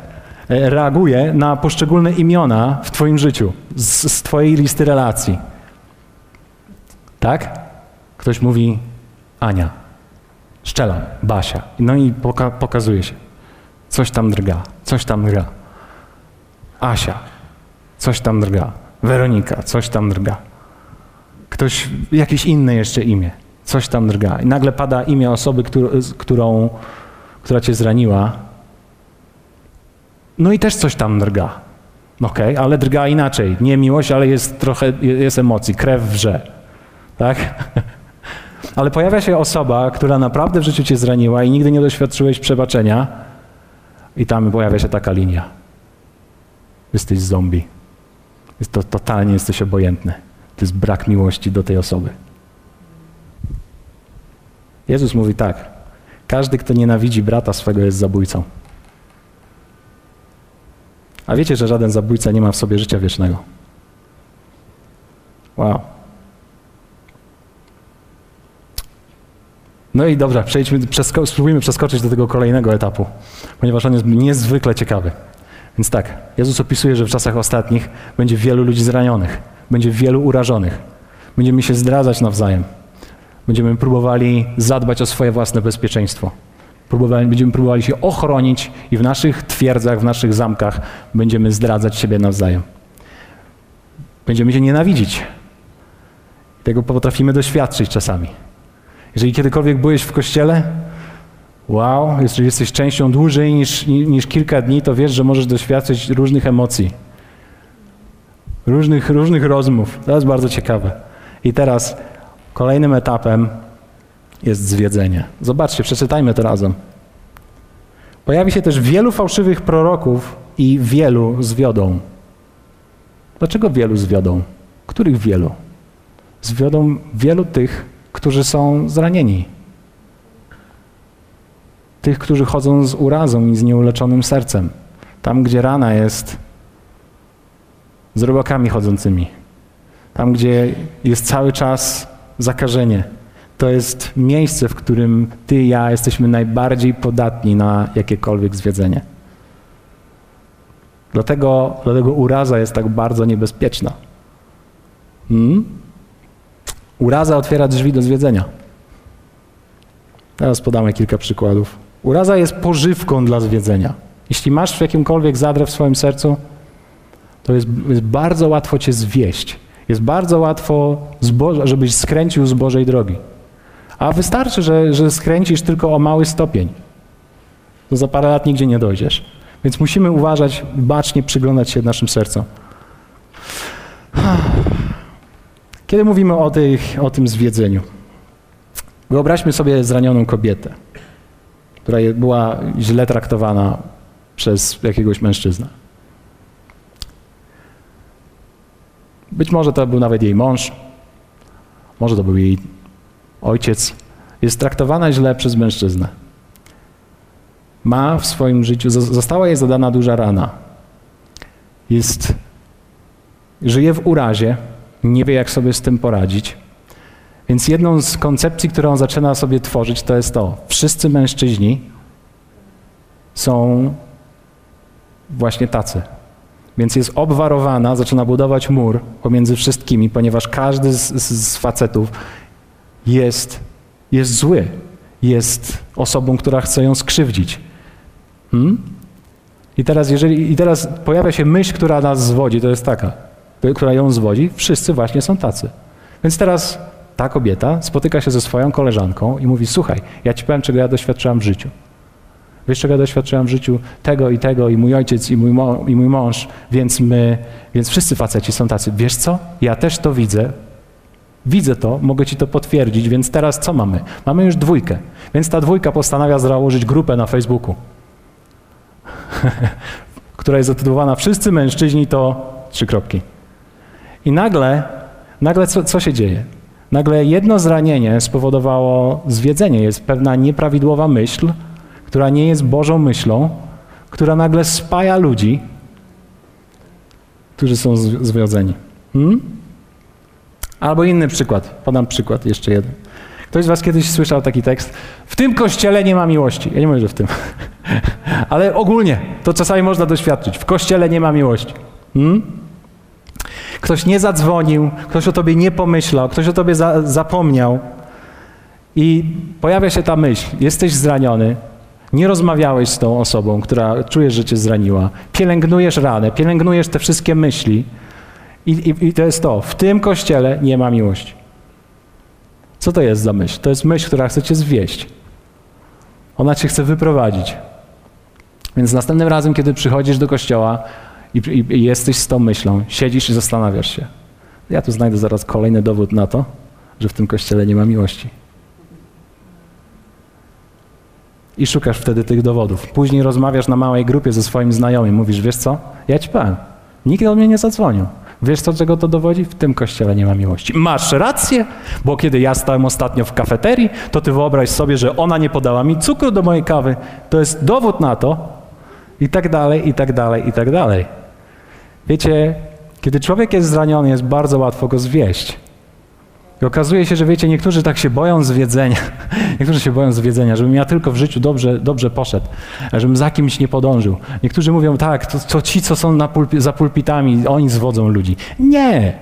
E, reaguje na poszczególne imiona w Twoim życiu, z, z Twojej listy relacji. Tak? Ktoś mówi Ania. Szczelam, Basia. No i poka pokazuje się. Coś tam drga, coś tam drga. Asia, coś tam drga. Weronika, coś tam drga. Ktoś, jakieś inne jeszcze imię, coś tam drga. I nagle pada imię osoby, którą, która cię zraniła. No i też coś tam drga. Okej, okay, ale drga inaczej. Nie miłość, ale jest trochę, jest emocji, krew wrze. Tak? Ale pojawia się osoba, która naprawdę w życiu cię zraniła i nigdy nie doświadczyłeś przebaczenia i tam pojawia się taka linia. Jesteś zombie. Jest to totalnie jesteś obojętny. To jest brak miłości do tej osoby. Jezus mówi tak. Każdy, kto nienawidzi brata swego, jest zabójcą. A wiecie, że żaden zabójca nie ma w sobie życia wiecznego. Wow. No i dobra, przejdźmy, przesko spróbujmy przeskoczyć do tego kolejnego etapu, ponieważ on jest niezwykle ciekawy. Więc tak, Jezus opisuje, że w czasach ostatnich będzie wielu ludzi zranionych, będzie wielu urażonych. Będziemy się zdradzać nawzajem. Będziemy próbowali zadbać o swoje własne bezpieczeństwo. Próbowali, będziemy próbowali się ochronić i w naszych twierdzach, w naszych zamkach będziemy zdradzać siebie nawzajem. Będziemy się nienawidzić. Tego potrafimy doświadczyć czasami. Jeżeli kiedykolwiek byłeś w kościele, wow, jeżeli jesteś częścią dłużej niż, niż kilka dni, to wiesz, że możesz doświadczyć różnych emocji, różnych, różnych rozmów. To jest bardzo ciekawe. I teraz kolejnym etapem jest zwiedzenie. Zobaczcie, przeczytajmy to razem. Pojawi się też wielu fałszywych proroków i wielu zwiodą. Dlaczego wielu zwiodą? Których wielu? Zwiodą wielu tych, którzy są zranieni. Tych, którzy chodzą z urazą i z nieuleczonym sercem. Tam, gdzie rana jest z robakami chodzącymi. Tam, gdzie jest cały czas zakażenie. To jest miejsce, w którym ty i ja jesteśmy najbardziej podatni na jakiekolwiek zwiedzenie. Dlatego, dlatego uraza jest tak bardzo niebezpieczna. Hmm? Uraza otwiera drzwi do zwiedzenia. Teraz podamy kilka przykładów. Uraza jest pożywką dla zwiedzenia. Jeśli masz w jakimkolwiek zadrę w swoim sercu, to jest, jest bardzo łatwo cię zwieść. Jest bardzo łatwo, żebyś skręcił z Bożej drogi. A wystarczy, że, że skręcisz tylko o mały stopień. To za parę lat nigdzie nie dojdziesz. Więc musimy uważać, bacznie przyglądać się naszym sercom. Kiedy mówimy o, tych, o tym zwiedzeniu, wyobraźmy sobie zranioną kobietę, która była źle traktowana przez jakiegoś mężczyznę. Być może to był nawet jej mąż, może to był jej ojciec. Jest traktowana źle przez mężczyznę. Ma w swoim życiu, została jej zadana duża rana. Jest, żyje w urazie, nie wie, jak sobie z tym poradzić. Więc jedną z koncepcji, którą zaczyna sobie tworzyć, to jest to: wszyscy mężczyźni są właśnie tacy. Więc jest obwarowana, zaczyna budować mur pomiędzy wszystkimi, ponieważ każdy z, z, z facetów jest, jest zły, jest osobą, która chce ją skrzywdzić. Hmm? I teraz, jeżeli, I teraz pojawia się myśl, która nas zwodzi, to jest taka która ją zwodzi, wszyscy właśnie są tacy. Więc teraz ta kobieta spotyka się ze swoją koleżanką i mówi: Słuchaj, ja ci powiem, czego ja doświadczyłam w życiu. Wiesz, czego ja doświadczyłam w życiu? Tego i tego, i mój ojciec, i mój, i mój mąż, więc my, więc wszyscy faceci są tacy. Wiesz co? Ja też to widzę. Widzę to, mogę ci to potwierdzić, więc teraz co mamy? Mamy już dwójkę. Więc ta dwójka postanawia założyć grupę na Facebooku, która jest zatytułowana Wszyscy mężczyźni to trzy kropki. I nagle, nagle co, co się dzieje? Nagle jedno zranienie spowodowało zwiedzenie. Jest pewna nieprawidłowa myśl, która nie jest Bożą myślą, która nagle spaja ludzi, którzy są zwiedzeni. Hmm? Albo inny przykład. Podam przykład, jeszcze jeden. Ktoś z was kiedyś słyszał taki tekst? W tym kościele nie ma miłości. Ja nie mówię, że w tym. Ale ogólnie, to czasami można doświadczyć. W kościele nie ma miłości. Hmm? Ktoś nie zadzwonił, ktoś o tobie nie pomyślał, ktoś o tobie za, zapomniał. I pojawia się ta myśl, jesteś zraniony, nie rozmawiałeś z tą osobą, która czujesz, że cię zraniła, pielęgnujesz ranę, pielęgnujesz te wszystkie myśli i, i, i to jest to, w tym kościele nie ma miłości. Co to jest za myśl? To jest myśl, która chce cię zwieść. Ona cię chce wyprowadzić. Więc następnym razem, kiedy przychodzisz do kościoła i, i, i jesteś z tą myślą, siedzisz i zastanawiasz się. Ja tu znajdę zaraz kolejny dowód na to, że w tym kościele nie ma miłości. I szukasz wtedy tych dowodów. Później rozmawiasz na małej grupie ze swoim znajomym. Mówisz, wiesz co? Ja ci powiem. Nikt do mnie nie zadzwonił. Wiesz, co czego to dowodzi? W tym kościele nie ma miłości. Masz rację, bo kiedy ja stałem ostatnio w kafeterii, to ty wyobraź sobie, że ona nie podała mi cukru do mojej kawy. To jest dowód na to, i tak dalej, i tak dalej, i tak dalej. Wiecie, kiedy człowiek jest zraniony, jest bardzo łatwo go zwieść. I okazuje się, że wiecie, niektórzy tak się boją zwiedzenia. Niektórzy się boją zwiedzenia, żebym ja tylko w życiu dobrze, dobrze poszedł, żebym za kimś nie podążył. Niektórzy mówią, tak, to, to ci, co są pulpi, za pulpitami, oni zwodzą ludzi. Nie,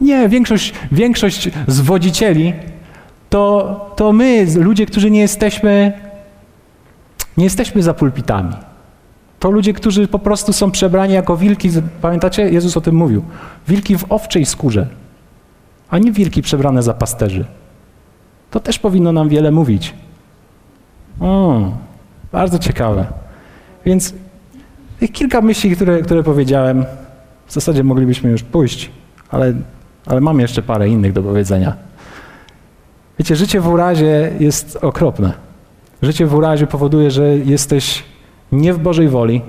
nie, większość, większość zwodzicieli to, to my, ludzie, którzy nie jesteśmy, nie jesteśmy za pulpitami. To ludzie, którzy po prostu są przebrani jako wilki. Pamiętacie? Jezus o tym mówił. Wilki w owczej skórze a nie wilki przebrane za pasterzy. To też powinno nam wiele mówić. O, bardzo ciekawe. Więc tych kilka myśli, które, które powiedziałem, w zasadzie moglibyśmy już pójść, ale, ale mam jeszcze parę innych do powiedzenia. Wiecie, życie w urazie jest okropne. Życie w urazie powoduje, że jesteś nie w Bożej woli.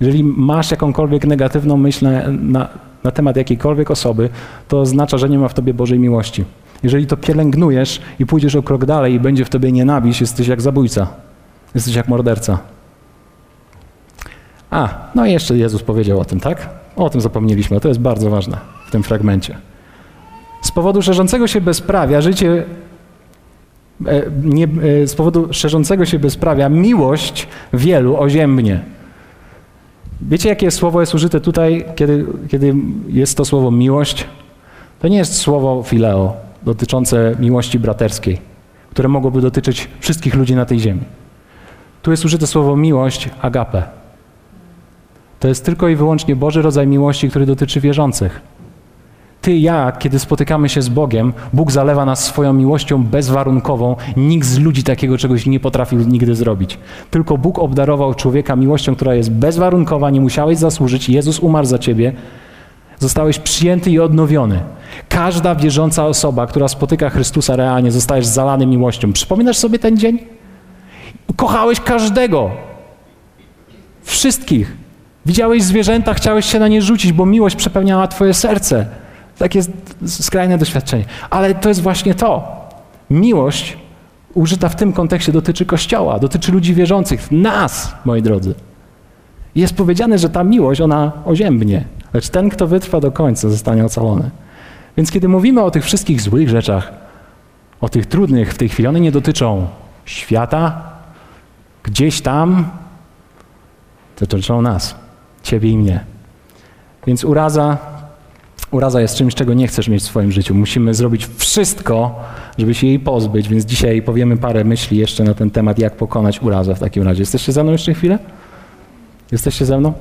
Jeżeli masz jakąkolwiek negatywną myśl na, na, na temat jakiejkolwiek osoby, to oznacza, że nie ma w tobie Bożej miłości. Jeżeli to pielęgnujesz i pójdziesz o krok dalej i będzie w tobie nienawiść, jesteś jak zabójca, jesteś jak morderca. A, no i jeszcze Jezus powiedział o tym, tak? O tym zapomnieliśmy, to jest bardzo ważne w tym fragmencie. Z powodu szerzącego się bezprawia życie nie, e, z powodu szerzącego się bezprawia miłość wielu oziębnie. Wiecie, jakie słowo jest użyte tutaj, kiedy, kiedy jest to słowo miłość? To nie jest słowo fileo, dotyczące miłości braterskiej, które mogłoby dotyczyć wszystkich ludzi na tej ziemi. Tu jest użyte słowo miłość, agape. To jest tylko i wyłącznie Boży rodzaj miłości, który dotyczy wierzących. Ty ja, kiedy spotykamy się z Bogiem, Bóg zalewa nas swoją miłością bezwarunkową. Nikt z ludzi takiego czegoś nie potrafił nigdy zrobić. Tylko Bóg obdarował człowieka miłością, która jest bezwarunkowa, nie musiałeś zasłużyć. Jezus umarł za ciebie. Zostałeś przyjęty i odnowiony. Każda wierząca osoba, która spotyka Chrystusa realnie, zostajesz zalany miłością. Przypominasz sobie ten dzień? Kochałeś każdego. Wszystkich. Widziałeś zwierzęta, chciałeś się na nie rzucić, bo miłość przepełniała twoje serce. Takie skrajne doświadczenie. Ale to jest właśnie to. Miłość użyta w tym kontekście dotyczy Kościoła, dotyczy ludzi wierzących, nas, moi drodzy. Jest powiedziane, że ta miłość, ona oziębnie, lecz ten, kto wytrwa do końca, zostanie ocalony. Więc kiedy mówimy o tych wszystkich złych rzeczach, o tych trudnych w tej chwili, one nie dotyczą świata, gdzieś tam, dotyczą nas, ciebie i mnie. Więc uraza Uraza jest czymś, czego nie chcesz mieć w swoim życiu. Musimy zrobić wszystko, żeby się jej pozbyć, więc dzisiaj powiemy parę myśli jeszcze na ten temat, jak pokonać urazę w takim razie. Jesteście ze mną jeszcze chwilę? Jesteście ze mną?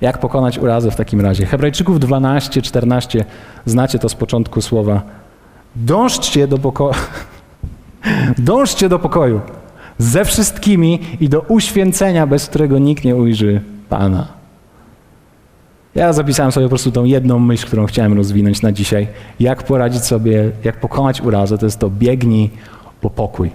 Jak pokonać urazę w takim razie? Hebrajczyków 12, 14, znacie to z początku słowa. Dążcie do pokoju. Dążcie do pokoju ze wszystkimi i do uświęcenia, bez którego nikt nie ujrzy Pana. Ja zapisałem sobie po prostu tą jedną myśl, którą chciałem rozwinąć na dzisiaj. Jak poradzić sobie, jak pokonać urazę, to jest to biegnij po pokój.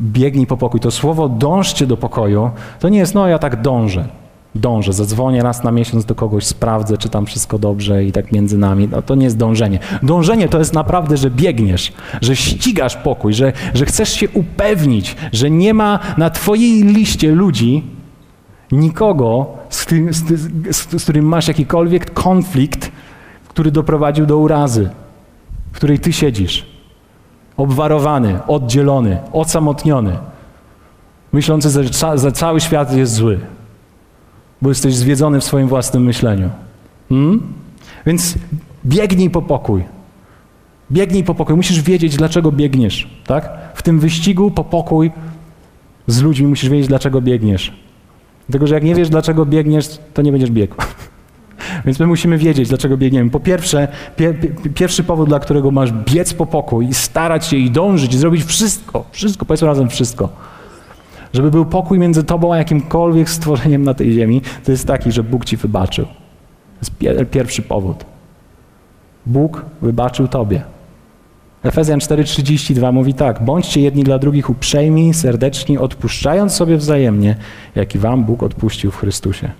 Biegnij po pokój. To słowo dążcie do pokoju, to nie jest, no ja tak dążę. Dążę, zadzwonię raz na miesiąc do kogoś, sprawdzę, czy tam wszystko dobrze i tak między nami. No, to nie jest dążenie. Dążenie to jest naprawdę, że biegniesz, że ścigasz pokój, że, że chcesz się upewnić, że nie ma na twojej liście ludzi, Nikogo, z, którym, z, z, z którym masz jakikolwiek konflikt, który doprowadził do urazy, w której ty siedzisz. Obwarowany, oddzielony, osamotniony, myślący, że, że cały świat jest zły, bo jesteś zwiedzony w swoim własnym myśleniu. Hmm? Więc biegnij po pokój. Biegnij po pokój. Musisz wiedzieć, dlaczego biegniesz. Tak? W tym wyścigu po pokój z ludźmi musisz wiedzieć, dlaczego biegniesz. Dlatego, że jak nie wiesz, dlaczego biegniesz, to nie będziesz biegł. Więc my musimy wiedzieć, dlaczego biegniemy. Po pierwsze, pier, pierwszy powód, dla którego masz biec po pokój i starać się i dążyć, i zrobić wszystko, wszystko, powiedzmy razem wszystko, żeby był pokój między tobą a jakimkolwiek stworzeniem na tej ziemi, to jest taki, że Bóg ci wybaczył. To jest pierwszy powód. Bóg wybaczył tobie. Efezjan 4:32 mówi tak: Bądźcie jedni dla drugich uprzejmi, serdeczni, odpuszczając sobie wzajemnie, jak i wam Bóg odpuścił w Chrystusie.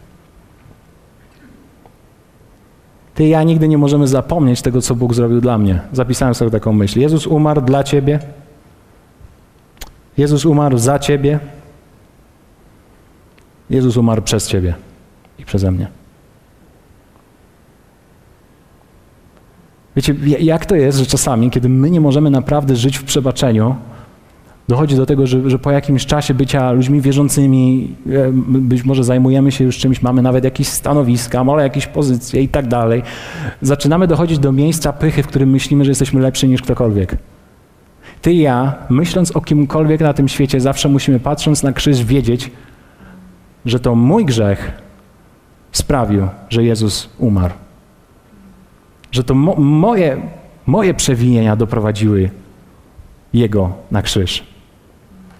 Ty i ja nigdy nie możemy zapomnieć tego, co Bóg zrobił dla mnie. Zapisałem sobie taką myśl. Jezus umarł dla ciebie. Jezus umarł za ciebie. Jezus umarł przez ciebie i przeze mnie. Wiecie, jak to jest, że czasami, kiedy my nie możemy naprawdę żyć w przebaczeniu, dochodzi do tego, że, że, po jakimś czasie bycia ludźmi wierzącymi, e, być może zajmujemy się już czymś, mamy nawet jakieś stanowiska, może jakieś pozycje i tak dalej, zaczynamy dochodzić do miejsca pychy, w którym myślimy, że jesteśmy lepsi niż ktokolwiek. Ty i ja, myśląc o kimkolwiek na tym świecie, zawsze musimy, patrząc na krzyż, wiedzieć, że to mój grzech sprawił, że Jezus umarł. Że to mo moje, moje przewinienia doprowadziły Jego na krzyż.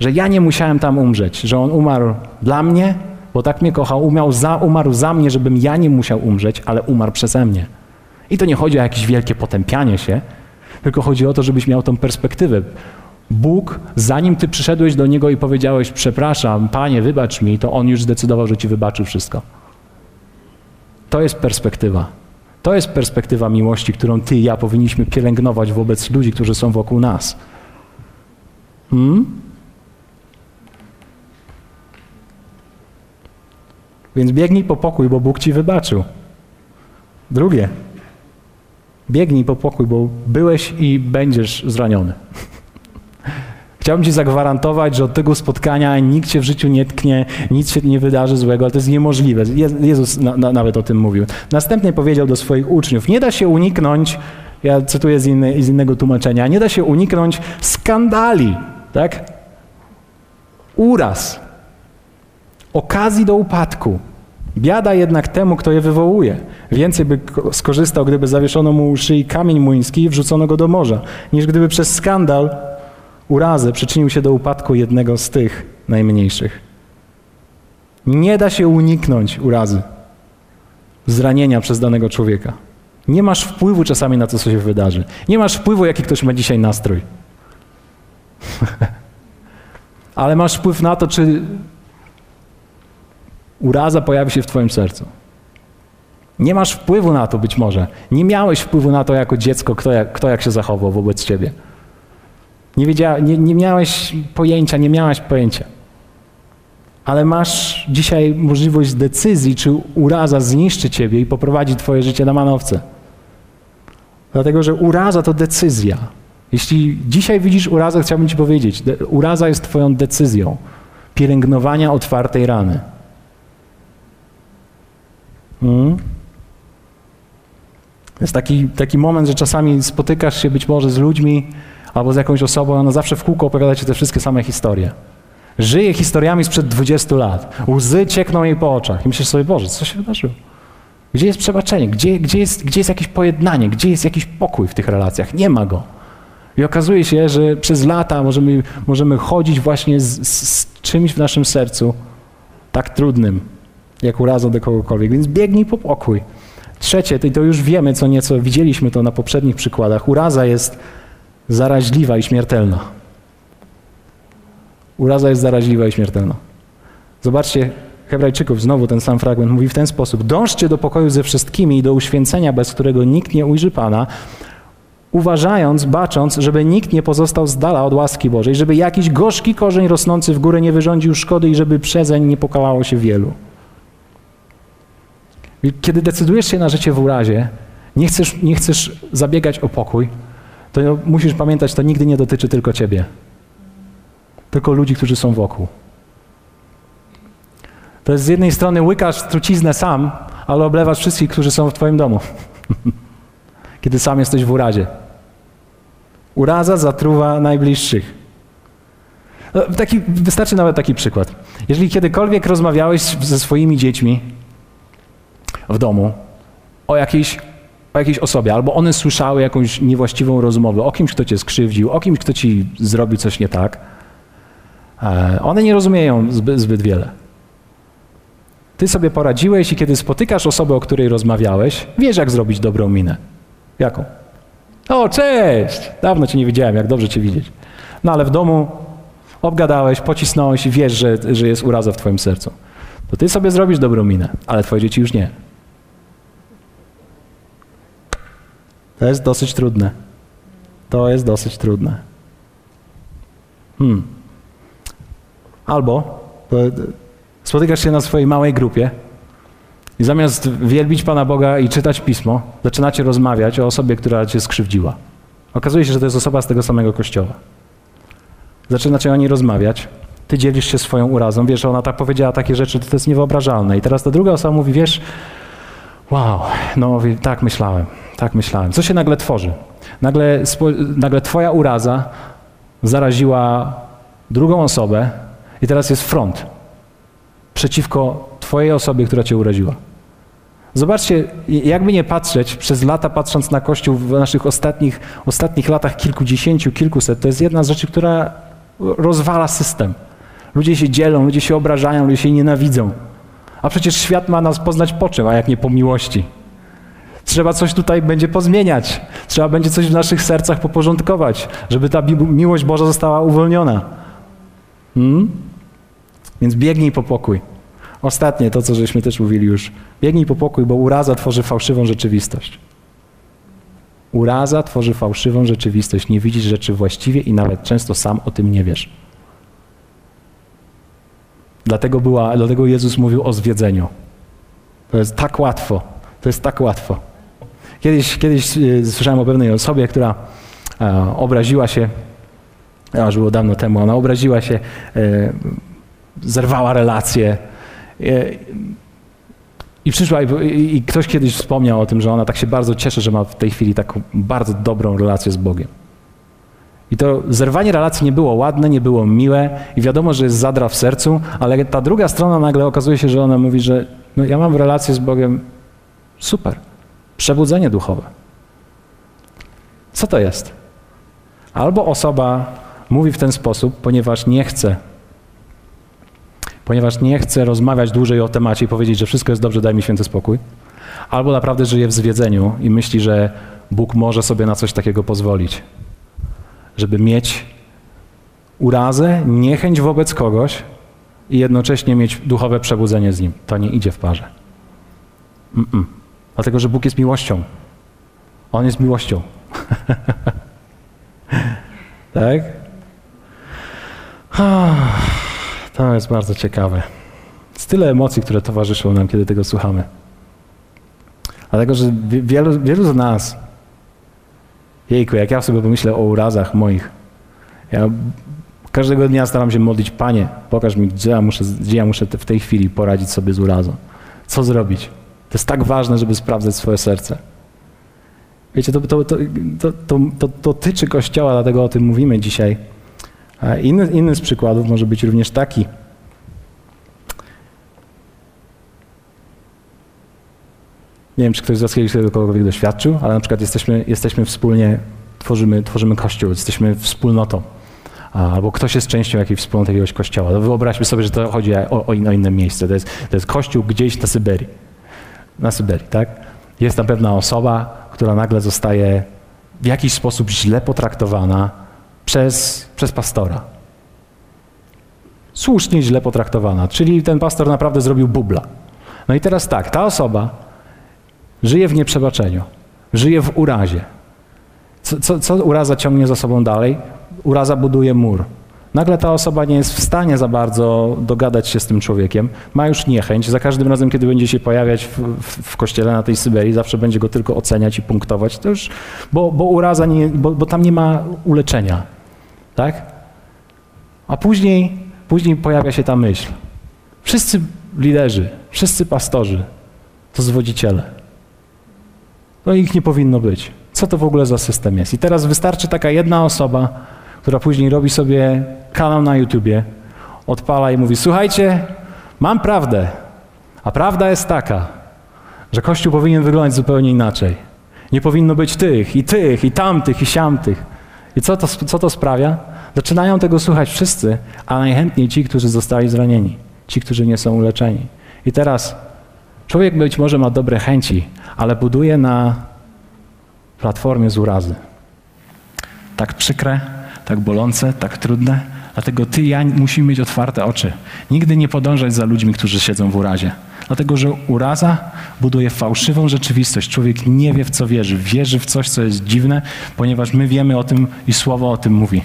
Że ja nie musiałem tam umrzeć, że On umarł dla mnie, bo tak mnie kochał, umiał za, umarł za mnie, żebym ja nie musiał umrzeć, ale umarł przeze mnie. I to nie chodzi o jakieś wielkie potępianie się, tylko chodzi o to, żebyś miał tą perspektywę. Bóg, zanim ty przyszedłeś do Niego i powiedziałeś, przepraszam, Panie, wybacz mi, to On już zdecydował, że ci wybaczył wszystko. To jest perspektywa. To jest perspektywa miłości, którą ty i ja powinniśmy pielęgnować wobec ludzi, którzy są wokół nas. Hmm? Więc biegnij po pokój, bo Bóg ci wybaczył. Drugie. Biegnij po pokój, bo byłeś i będziesz zraniony. Chciałbym Ci zagwarantować, że od tego spotkania nikt Cię w życiu nie tknie, nic się nie wydarzy złego, ale to jest niemożliwe. Jezus na, na, nawet o tym mówił. Następnie powiedział do swoich uczniów, nie da się uniknąć, ja cytuję z, z innego tłumaczenia, nie da się uniknąć skandali, tak? Uraz, okazji do upadku. Biada jednak temu, kto je wywołuje. Więcej by skorzystał, gdyby zawieszono mu szyi kamień młyński i wrzucono go do morza, niż gdyby przez skandal urazę przyczynił się do upadku jednego z tych najmniejszych. Nie da się uniknąć urazy, zranienia przez danego człowieka. Nie masz wpływu czasami na to, co się wydarzy. Nie masz wpływu, jaki ktoś ma dzisiaj nastrój. Ale masz wpływ na to, czy uraza pojawi się w Twoim sercu. Nie masz wpływu na to być może. Nie miałeś wpływu na to jako dziecko, kto jak, kto jak się zachował wobec Ciebie. Nie, wiedziała, nie, nie miałeś pojęcia, nie miałaś pojęcia. Ale masz dzisiaj możliwość decyzji, czy uraza zniszczy ciebie i poprowadzi twoje życie na manowce. Dlatego, że uraza to decyzja. Jeśli dzisiaj widzisz urazę, chciałbym ci powiedzieć, uraza jest twoją decyzją pielęgnowania otwartej rany. Hmm? Jest taki, taki moment, że czasami spotykasz się być może z ludźmi, albo z jakąś osobą, ona zawsze w kółko opowiada ci te wszystkie same historie. Żyje historiami sprzed 20 lat. Łzy ciekną jej po oczach. I myślisz sobie, Boże, co się wydarzyło? Gdzie jest przebaczenie? Gdzie, gdzie, jest, gdzie jest jakieś pojednanie? Gdzie jest jakiś pokój w tych relacjach? Nie ma go. I okazuje się, że przez lata możemy, możemy chodzić właśnie z, z, z czymś w naszym sercu tak trudnym, jak urazą do kogokolwiek. Więc biegnij po pokój. Trzecie, to już wiemy co nieco, widzieliśmy to na poprzednich przykładach. Uraza jest zaraźliwa i śmiertelna. Uraza jest zaraźliwa i śmiertelna. Zobaczcie, Hebrajczyków, znowu ten sam fragment, mówi w ten sposób: Dążcie do pokoju ze wszystkimi i do uświęcenia, bez którego nikt nie ujrzy Pana, uważając, bacząc, żeby nikt nie pozostał z dala od łaski Bożej, żeby jakiś gorzki korzeń rosnący w górę nie wyrządził szkody i żeby przezeń nie pokałało się wielu. Kiedy decydujesz się na życie w urazie, nie chcesz, nie chcesz zabiegać o pokój, to musisz pamiętać, to nigdy nie dotyczy tylko ciebie. Tylko ludzi, którzy są wokół. To jest z jednej strony łykasz truciznę sam, ale oblewasz wszystkich, którzy są w twoim domu. Kiedy sam jesteś w urazie. Uraza zatruwa najbliższych. No, taki, wystarczy nawet taki przykład. Jeżeli kiedykolwiek rozmawiałeś ze swoimi dziećmi w domu o jakiejś, o jakiejś osobie, albo one słyszały jakąś niewłaściwą rozmowę o kimś, kto cię skrzywdził, o kimś, kto ci zrobił coś nie tak, e, one nie rozumieją zbyt, zbyt wiele. Ty sobie poradziłeś i kiedy spotykasz osobę, o której rozmawiałeś, wiesz, jak zrobić dobrą minę. Jaką? O, cześć! Dawno cię nie widziałem, jak dobrze cię widzieć. No ale w domu obgadałeś, pocisnąłeś i wiesz, że, że jest uraza w twoim sercu. To ty sobie zrobisz dobrą minę, ale twoje dzieci już nie. To jest dosyć trudne. To jest dosyć trudne. Hmm. Albo spotykasz się na swojej małej grupie i zamiast wielbić Pana Boga i czytać pismo, zaczynacie rozmawiać o osobie, która cię skrzywdziła. Okazuje się, że to jest osoba z tego samego kościoła. Zaczynacie o niej rozmawiać. Ty dzielisz się swoją urazą. Wiesz, ona tak powiedziała takie rzeczy, to jest niewyobrażalne. I teraz ta druga osoba mówi, wiesz, wow, no tak myślałem, tak myślałem. Co się nagle tworzy? Nagle, nagle twoja uraza zaraziła drugą osobę i teraz jest front przeciwko twojej osobie, która cię uraziła. Zobaczcie, jakby nie patrzeć, przez lata patrząc na Kościół w naszych ostatnich, ostatnich latach kilkudziesięciu, kilkuset, to jest jedna z rzeczy, która rozwala system. Ludzie się dzielą, ludzie się obrażają, ludzie się nienawidzą. A przecież świat ma nas poznać po czym, a jak nie po miłości. Trzeba coś tutaj będzie pozmieniać. Trzeba będzie coś w naszych sercach poporządkować, żeby ta miłość Boża została uwolniona. Hmm? Więc biegnij po pokój. Ostatnie, to co żeśmy też mówili już. Biegnij po pokój, bo uraza tworzy fałszywą rzeczywistość. Uraza tworzy fałszywą rzeczywistość. Nie widzisz rzeczy właściwie i nawet często sam o tym nie wiesz. Dlatego, była, dlatego Jezus mówił o zwiedzeniu. To jest tak łatwo. To jest tak łatwo. Kiedyś, kiedyś e, słyszałem o pewnej osobie, która e, obraziła się, aż było dawno temu, ona obraziła się, e, zerwała relacje. I przyszła i, i, ktoś kiedyś wspomniał o tym, że ona tak się bardzo cieszy, że ma w tej chwili taką bardzo dobrą relację z Bogiem. I to zerwanie relacji nie było ładne, nie było miłe i wiadomo, że jest zadra w sercu, ale ta druga strona nagle okazuje się, że ona mówi, że no ja mam relację z Bogiem super. Przebudzenie duchowe. Co to jest? Albo osoba mówi w ten sposób, ponieważ nie chce ponieważ nie chce rozmawiać dłużej o temacie i powiedzieć, że wszystko jest dobrze, daj mi święty spokój. Albo naprawdę żyje w zwiedzeniu i myśli, że Bóg może sobie na coś takiego pozwolić. Żeby mieć urazę, niechęć wobec kogoś i jednocześnie mieć duchowe przebudzenie z nim. To nie idzie w parze. Mm -mm. Dlatego, że Bóg jest miłością. On jest miłością. tak? To jest bardzo ciekawe. Jest tyle emocji, które towarzyszą nam, kiedy tego słuchamy. Dlatego, że wielu, wielu z nas, jejku, jak ja sobie pomyślę o urazach moich, ja każdego dnia staram się modlić, Panie, pokaż mi, gdzie ja muszę, gdzie ja muszę w tej chwili poradzić sobie z urazą. Co zrobić? To jest tak ważne, żeby sprawdzać swoje serce. Wiecie, to, to, to, to, to, to dotyczy Kościoła, dlatego o tym mówimy dzisiaj. Inny, inny z przykładów może być również taki. Nie wiem, czy ktoś z Was kiedyś kogokolwiek doświadczył, ale na przykład jesteśmy, jesteśmy wspólnie, tworzymy, tworzymy kościół, jesteśmy wspólnotą. Albo ktoś jest częścią jakiejś wspólnoty jakiegoś kościoła. To wyobraźmy sobie, że to chodzi o, o inne miejsce. To jest, to jest kościół gdzieś na Syberii. Na Syberii, tak? Jest tam pewna osoba, która nagle zostaje w jakiś sposób źle potraktowana, przez, przez pastora. Słusznie źle potraktowana, czyli ten pastor naprawdę zrobił bubla. No i teraz tak, ta osoba żyje w nieprzebaczeniu, żyje w urazie. Co, co, co uraza ciągnie za sobą dalej? Uraza buduje mur. Nagle ta osoba nie jest w stanie za bardzo dogadać się z tym człowiekiem, ma już niechęć. Za każdym razem, kiedy będzie się pojawiać w, w, w kościele na tej Syberii, zawsze będzie go tylko oceniać i punktować, to już, bo, bo uraza nie, bo, bo tam nie ma uleczenia. Tak? A później, później pojawia się ta myśl. Wszyscy liderzy, wszyscy pastorzy to zwodziciele. No ich nie powinno być. Co to w ogóle za system jest? I teraz wystarczy taka jedna osoba, która później robi sobie kanał na YouTubie, odpala i mówi: Słuchajcie, mam prawdę, a prawda jest taka, że Kościół powinien wyglądać zupełnie inaczej. Nie powinno być tych, i tych, i tamtych, i siamtych. I co to, co to sprawia? Zaczynają tego słuchać wszyscy, a najchętniej ci, którzy zostali zranieni, ci, którzy nie są uleczeni. I teraz człowiek być może ma dobre chęci, ale buduje na platformie z urazy. Tak przykre, tak bolące, tak trudne. Dlatego ty i ja musimy mieć otwarte oczy. Nigdy nie podążać za ludźmi, którzy siedzą w urazie. Dlatego, że uraza buduje fałszywą rzeczywistość. Człowiek nie wie, w co wierzy. Wierzy w coś, co jest dziwne, ponieważ my wiemy o tym i słowo o tym mówi.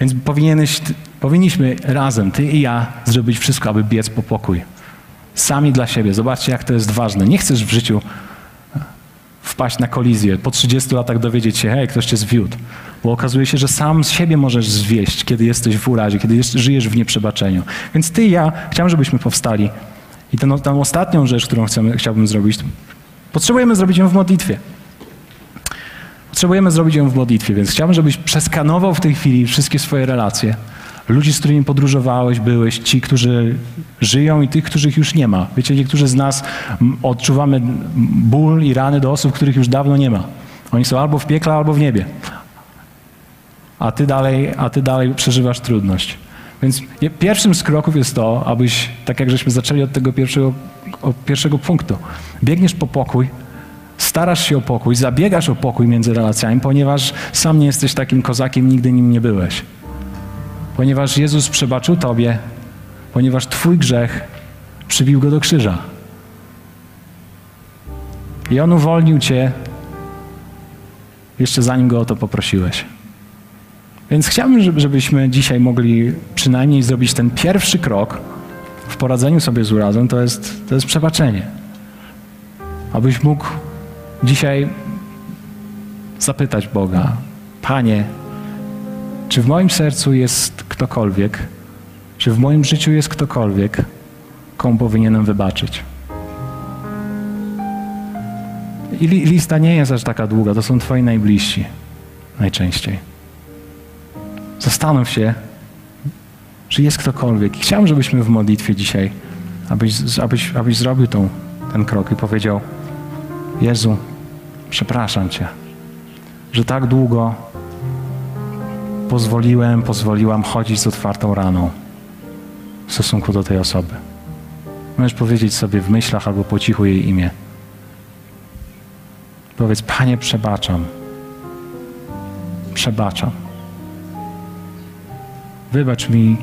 Więc powinieneś, powinniśmy razem, ty i ja, zrobić wszystko, aby biec po pokój. Sami dla siebie. Zobaczcie, jak to jest ważne. Nie chcesz w życiu wpaść na kolizję, po 30 latach dowiedzieć się, hej, ktoś cię zwiódł. Bo okazuje się, że sam z siebie możesz zwieść, kiedy jesteś w urazie, kiedy jest, żyjesz w nieprzebaczeniu. Więc ty i ja chciałem, żebyśmy powstali. I tę, tę ostatnią rzecz, którą chcemy, chciałbym zrobić, potrzebujemy zrobić ją w modlitwie. Potrzebujemy zrobić ją w modlitwie, więc chciałbym, żebyś przeskanował w tej chwili wszystkie swoje relacje. Ludzi, z którymi podróżowałeś, byłeś, ci, którzy żyją i tych, których już nie ma. Wiecie, niektórzy z nas odczuwamy ból i rany do osób, których już dawno nie ma. Oni są albo w piekle, albo w niebie. A ty dalej, a ty dalej przeżywasz trudność. Więc pierwszym z kroków jest to, abyś, tak jak żeśmy zaczęli od tego pierwszego, od pierwszego punktu, biegniesz po pokój, starasz się o pokój, zabiegasz o pokój między relacjami, ponieważ sam nie jesteś takim kozakiem, nigdy nim nie byłeś. Ponieważ Jezus przebaczył Tobie, ponieważ Twój grzech przybił go do krzyża. I On uwolnił Cię jeszcze zanim go o to poprosiłeś. Więc chciałbym, żebyśmy dzisiaj mogli przynajmniej zrobić ten pierwszy krok w poradzeniu sobie z urazą, to jest, to jest przebaczenie. Abyś mógł dzisiaj zapytać Boga, Panie, czy w moim sercu jest ktokolwiek, czy w moim życiu jest ktokolwiek, komu powinienem wybaczyć? I lista nie jest aż taka długa, to są Twoi najbliżsi najczęściej. Zastanów się, czy jest ktokolwiek. Chciałem, żebyśmy w modlitwie dzisiaj, abyś, abyś, abyś zrobił tą, ten krok i powiedział: Jezu, przepraszam Cię, że tak długo pozwoliłem, pozwoliłam chodzić z otwartą raną w stosunku do tej osoby. Możesz powiedzieć sobie w myślach albo po cichu jej imię. Powiedz, Panie, przebaczam. Przebaczam. Wybacz mi,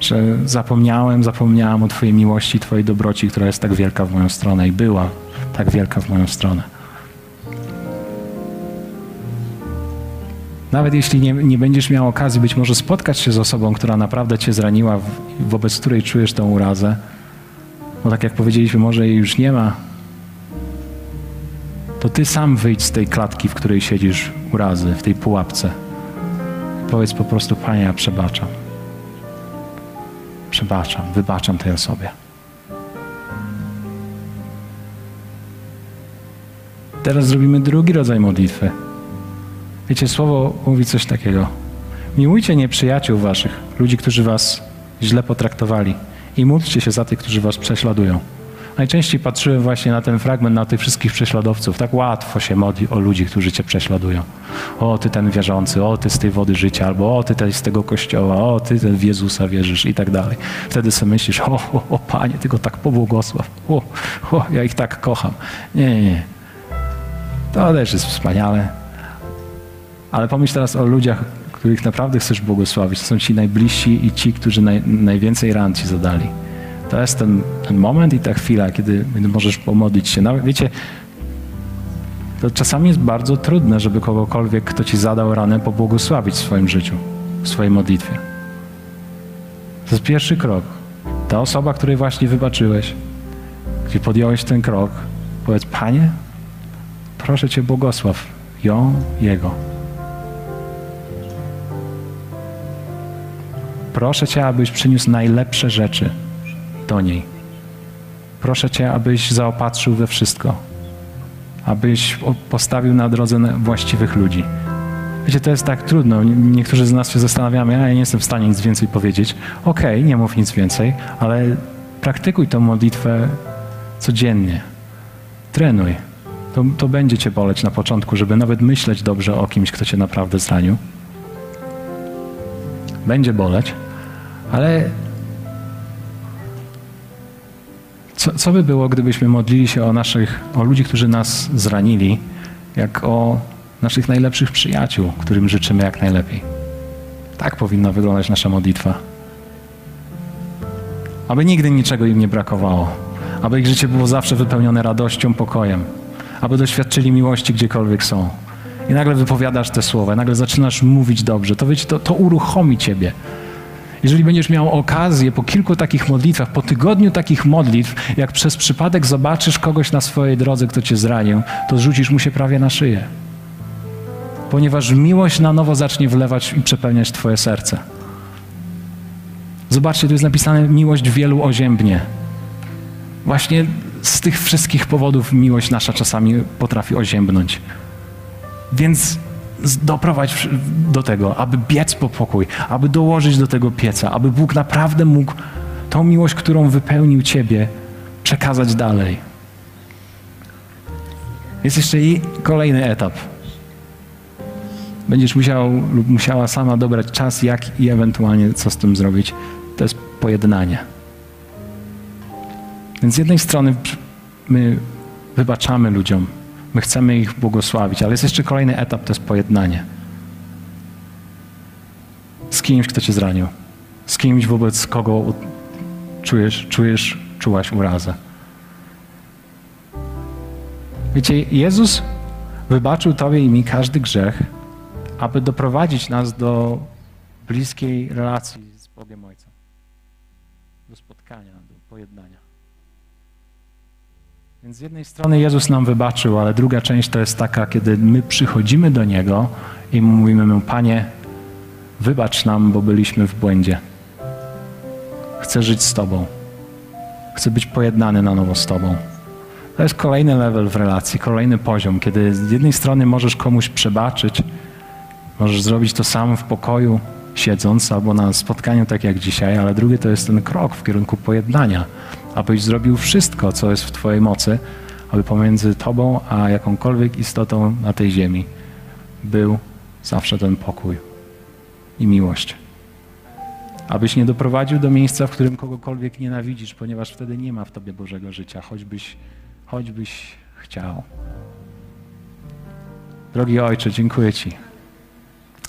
że zapomniałem, zapomniałam o Twojej miłości, Twojej dobroci, która jest tak wielka w moją stronę i była tak wielka w moją stronę. Nawet jeśli nie, nie będziesz miał okazji być może spotkać się z osobą, która naprawdę cię zraniła, wobec której czujesz tę urazę, bo tak jak powiedzieliśmy, może jej już nie ma, to ty sam wyjdź z tej klatki, w której siedzisz urazy, w tej pułapce. Powiedz po prostu, Panie, ja przebaczam. Przebaczam, wybaczam tej osobie. Teraz zrobimy drugi rodzaj modlitwy. Wiecie, słowo mówi coś takiego. Miłujcie nieprzyjaciół waszych, ludzi, którzy was źle potraktowali i módlcie się za tych, którzy was prześladują. Najczęściej patrzyłem właśnie na ten fragment, na tych wszystkich prześladowców. Tak łatwo się modli o ludzi, którzy cię prześladują. O, ty ten wierzący, o, ty z tej wody życia, albo o, ty ten z tego kościoła, o, ty ten w Jezusa wierzysz i tak dalej. Wtedy sobie myślisz, o, o, o Panie, ty go tak pobłogosław. O, o, ja ich tak kocham. Nie, nie, nie. To też jest wspaniale. Ale pomyśl teraz o ludziach, których naprawdę chcesz błogosławić. To są ci najbliżsi i ci, którzy naj, najwięcej ran ci zadali. To jest ten, ten moment i ta chwila, kiedy, możesz pomodlić się. Nawet, wiecie, to czasami jest bardzo trudne, żeby kogokolwiek, kto ci zadał ranę, pobłogosławić w swoim życiu, w swojej modlitwie. To jest pierwszy krok. Ta osoba, której właśnie wybaczyłeś, gdzie podjąłeś ten krok, powiedz, Panie, proszę Cię, błogosław ją, jego. Proszę Cię, abyś przyniósł najlepsze rzeczy do niej. Proszę Cię, abyś zaopatrzył we wszystko. abyś postawił na drodze właściwych ludzi. Wiecie, to jest tak trudno. Niektórzy z nas się zastanawiamy, a ja nie jestem w stanie nic więcej powiedzieć. Okej, okay, nie mów nic więcej, ale praktykuj tę modlitwę codziennie. Trenuj. To, to będzie cię boleć na początku, żeby nawet myśleć dobrze o kimś, kto cię naprawdę zranił. Będzie boleć, ale co, co by było, gdybyśmy modlili się o naszych, o ludzi, którzy nas zranili, jak o naszych najlepszych przyjaciół, którym życzymy jak najlepiej. Tak powinna wyglądać nasza modlitwa. Aby nigdy niczego im nie brakowało, aby ich życie było zawsze wypełnione radością, pokojem, aby doświadczyli miłości gdziekolwiek są. I nagle wypowiadasz te słowa, nagle zaczynasz mówić dobrze. To, wiecie, to, to uruchomi ciebie. Jeżeli będziesz miał okazję po kilku takich modlitwach, po tygodniu takich modlitw, jak przez przypadek zobaczysz kogoś na swojej drodze, kto cię zranił, to rzucisz mu się prawie na szyję ponieważ miłość na nowo zacznie wlewać i przepełniać Twoje serce. Zobaczcie, tu jest napisane miłość wielu oziębnie. Właśnie z tych wszystkich powodów miłość nasza czasami potrafi oziębnąć. Więc doprowadź do tego, aby biec po pokój, aby dołożyć do tego pieca, aby Bóg naprawdę mógł tą miłość, którą wypełnił Ciebie, przekazać dalej. Jest jeszcze i kolejny etap będziesz musiał lub musiała sama dobrać czas, jak i ewentualnie co z tym zrobić. To jest pojednanie. Więc z jednej strony my wybaczamy ludziom, my chcemy ich błogosławić, ale jest jeszcze kolejny etap, to jest pojednanie. Z kimś, kto cię zranił. Z kimś, wobec kogo czujesz, czujesz, czułaś urazę. Wiecie, Jezus wybaczył Tobie i mi każdy grzech, aby doprowadzić nas do bliskiej relacji z Bogiem Ojcem, do spotkania, do pojednania. Więc z jednej strony Jezus nam wybaczył, ale druga część to jest taka, kiedy my przychodzimy do Niego i mówimy mu, Panie, wybacz nam, bo byliśmy w błędzie. Chcę żyć z Tobą. Chcę być pojednany na nowo z Tobą. To jest kolejny level w relacji, kolejny poziom, kiedy z jednej strony możesz komuś przebaczyć, Możesz zrobić to sam w pokoju, siedząc, albo na spotkaniu, tak jak dzisiaj, ale drugi to jest ten krok w kierunku pojednania, abyś zrobił wszystko, co jest w Twojej mocy, aby pomiędzy Tobą a jakąkolwiek istotą na tej ziemi był zawsze ten pokój i miłość. Abyś nie doprowadził do miejsca, w którym kogokolwiek nienawidzisz, ponieważ wtedy nie ma w Tobie Bożego życia, choćbyś, choćbyś chciał. Drogi Ojcze, dziękuję Ci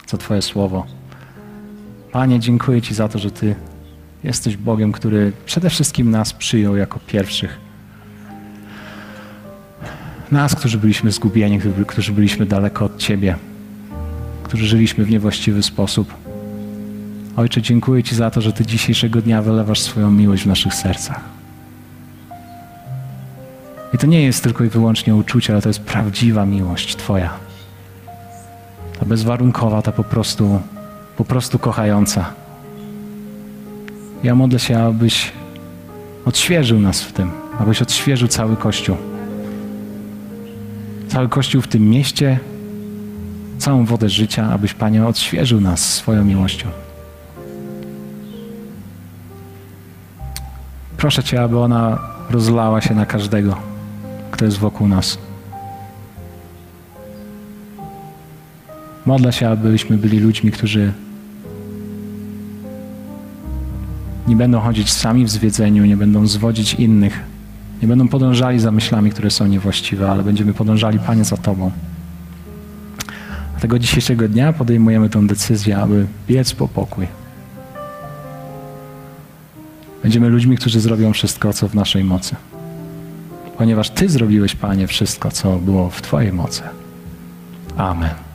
za Twoje słowo. Panie, dziękuję Ci za to, że Ty jesteś Bogiem, który przede wszystkim nas przyjął jako pierwszych. Nas, którzy byliśmy zgubieni, którzy byliśmy daleko od Ciebie, którzy żyliśmy w niewłaściwy sposób. Ojcze, dziękuję Ci za to, że Ty dzisiejszego dnia wylewasz swoją miłość w naszych sercach. I to nie jest tylko i wyłącznie uczucie, ale to jest prawdziwa miłość Twoja ta bezwarunkowa, ta po prostu, po prostu kochająca. Ja modlę się, abyś odświeżył nas w tym, abyś odświeżył cały Kościół. Cały Kościół w tym mieście, całą wodę życia, abyś, Panie, odświeżył nas swoją miłością. Proszę Cię, aby ona rozlała się na każdego, kto jest wokół nas. Modlę się, abyśmy byli ludźmi, którzy nie będą chodzić sami w zwiedzeniu, nie będą zwodzić innych, nie będą podążali za myślami, które są niewłaściwe, ale będziemy podążali, Panie, za Tobą. Tego dzisiejszego dnia podejmujemy tę decyzję, aby biec po pokój. Będziemy ludźmi, którzy zrobią wszystko, co w naszej mocy. Ponieważ Ty zrobiłeś, Panie, wszystko, co było w Twojej mocy. Amen.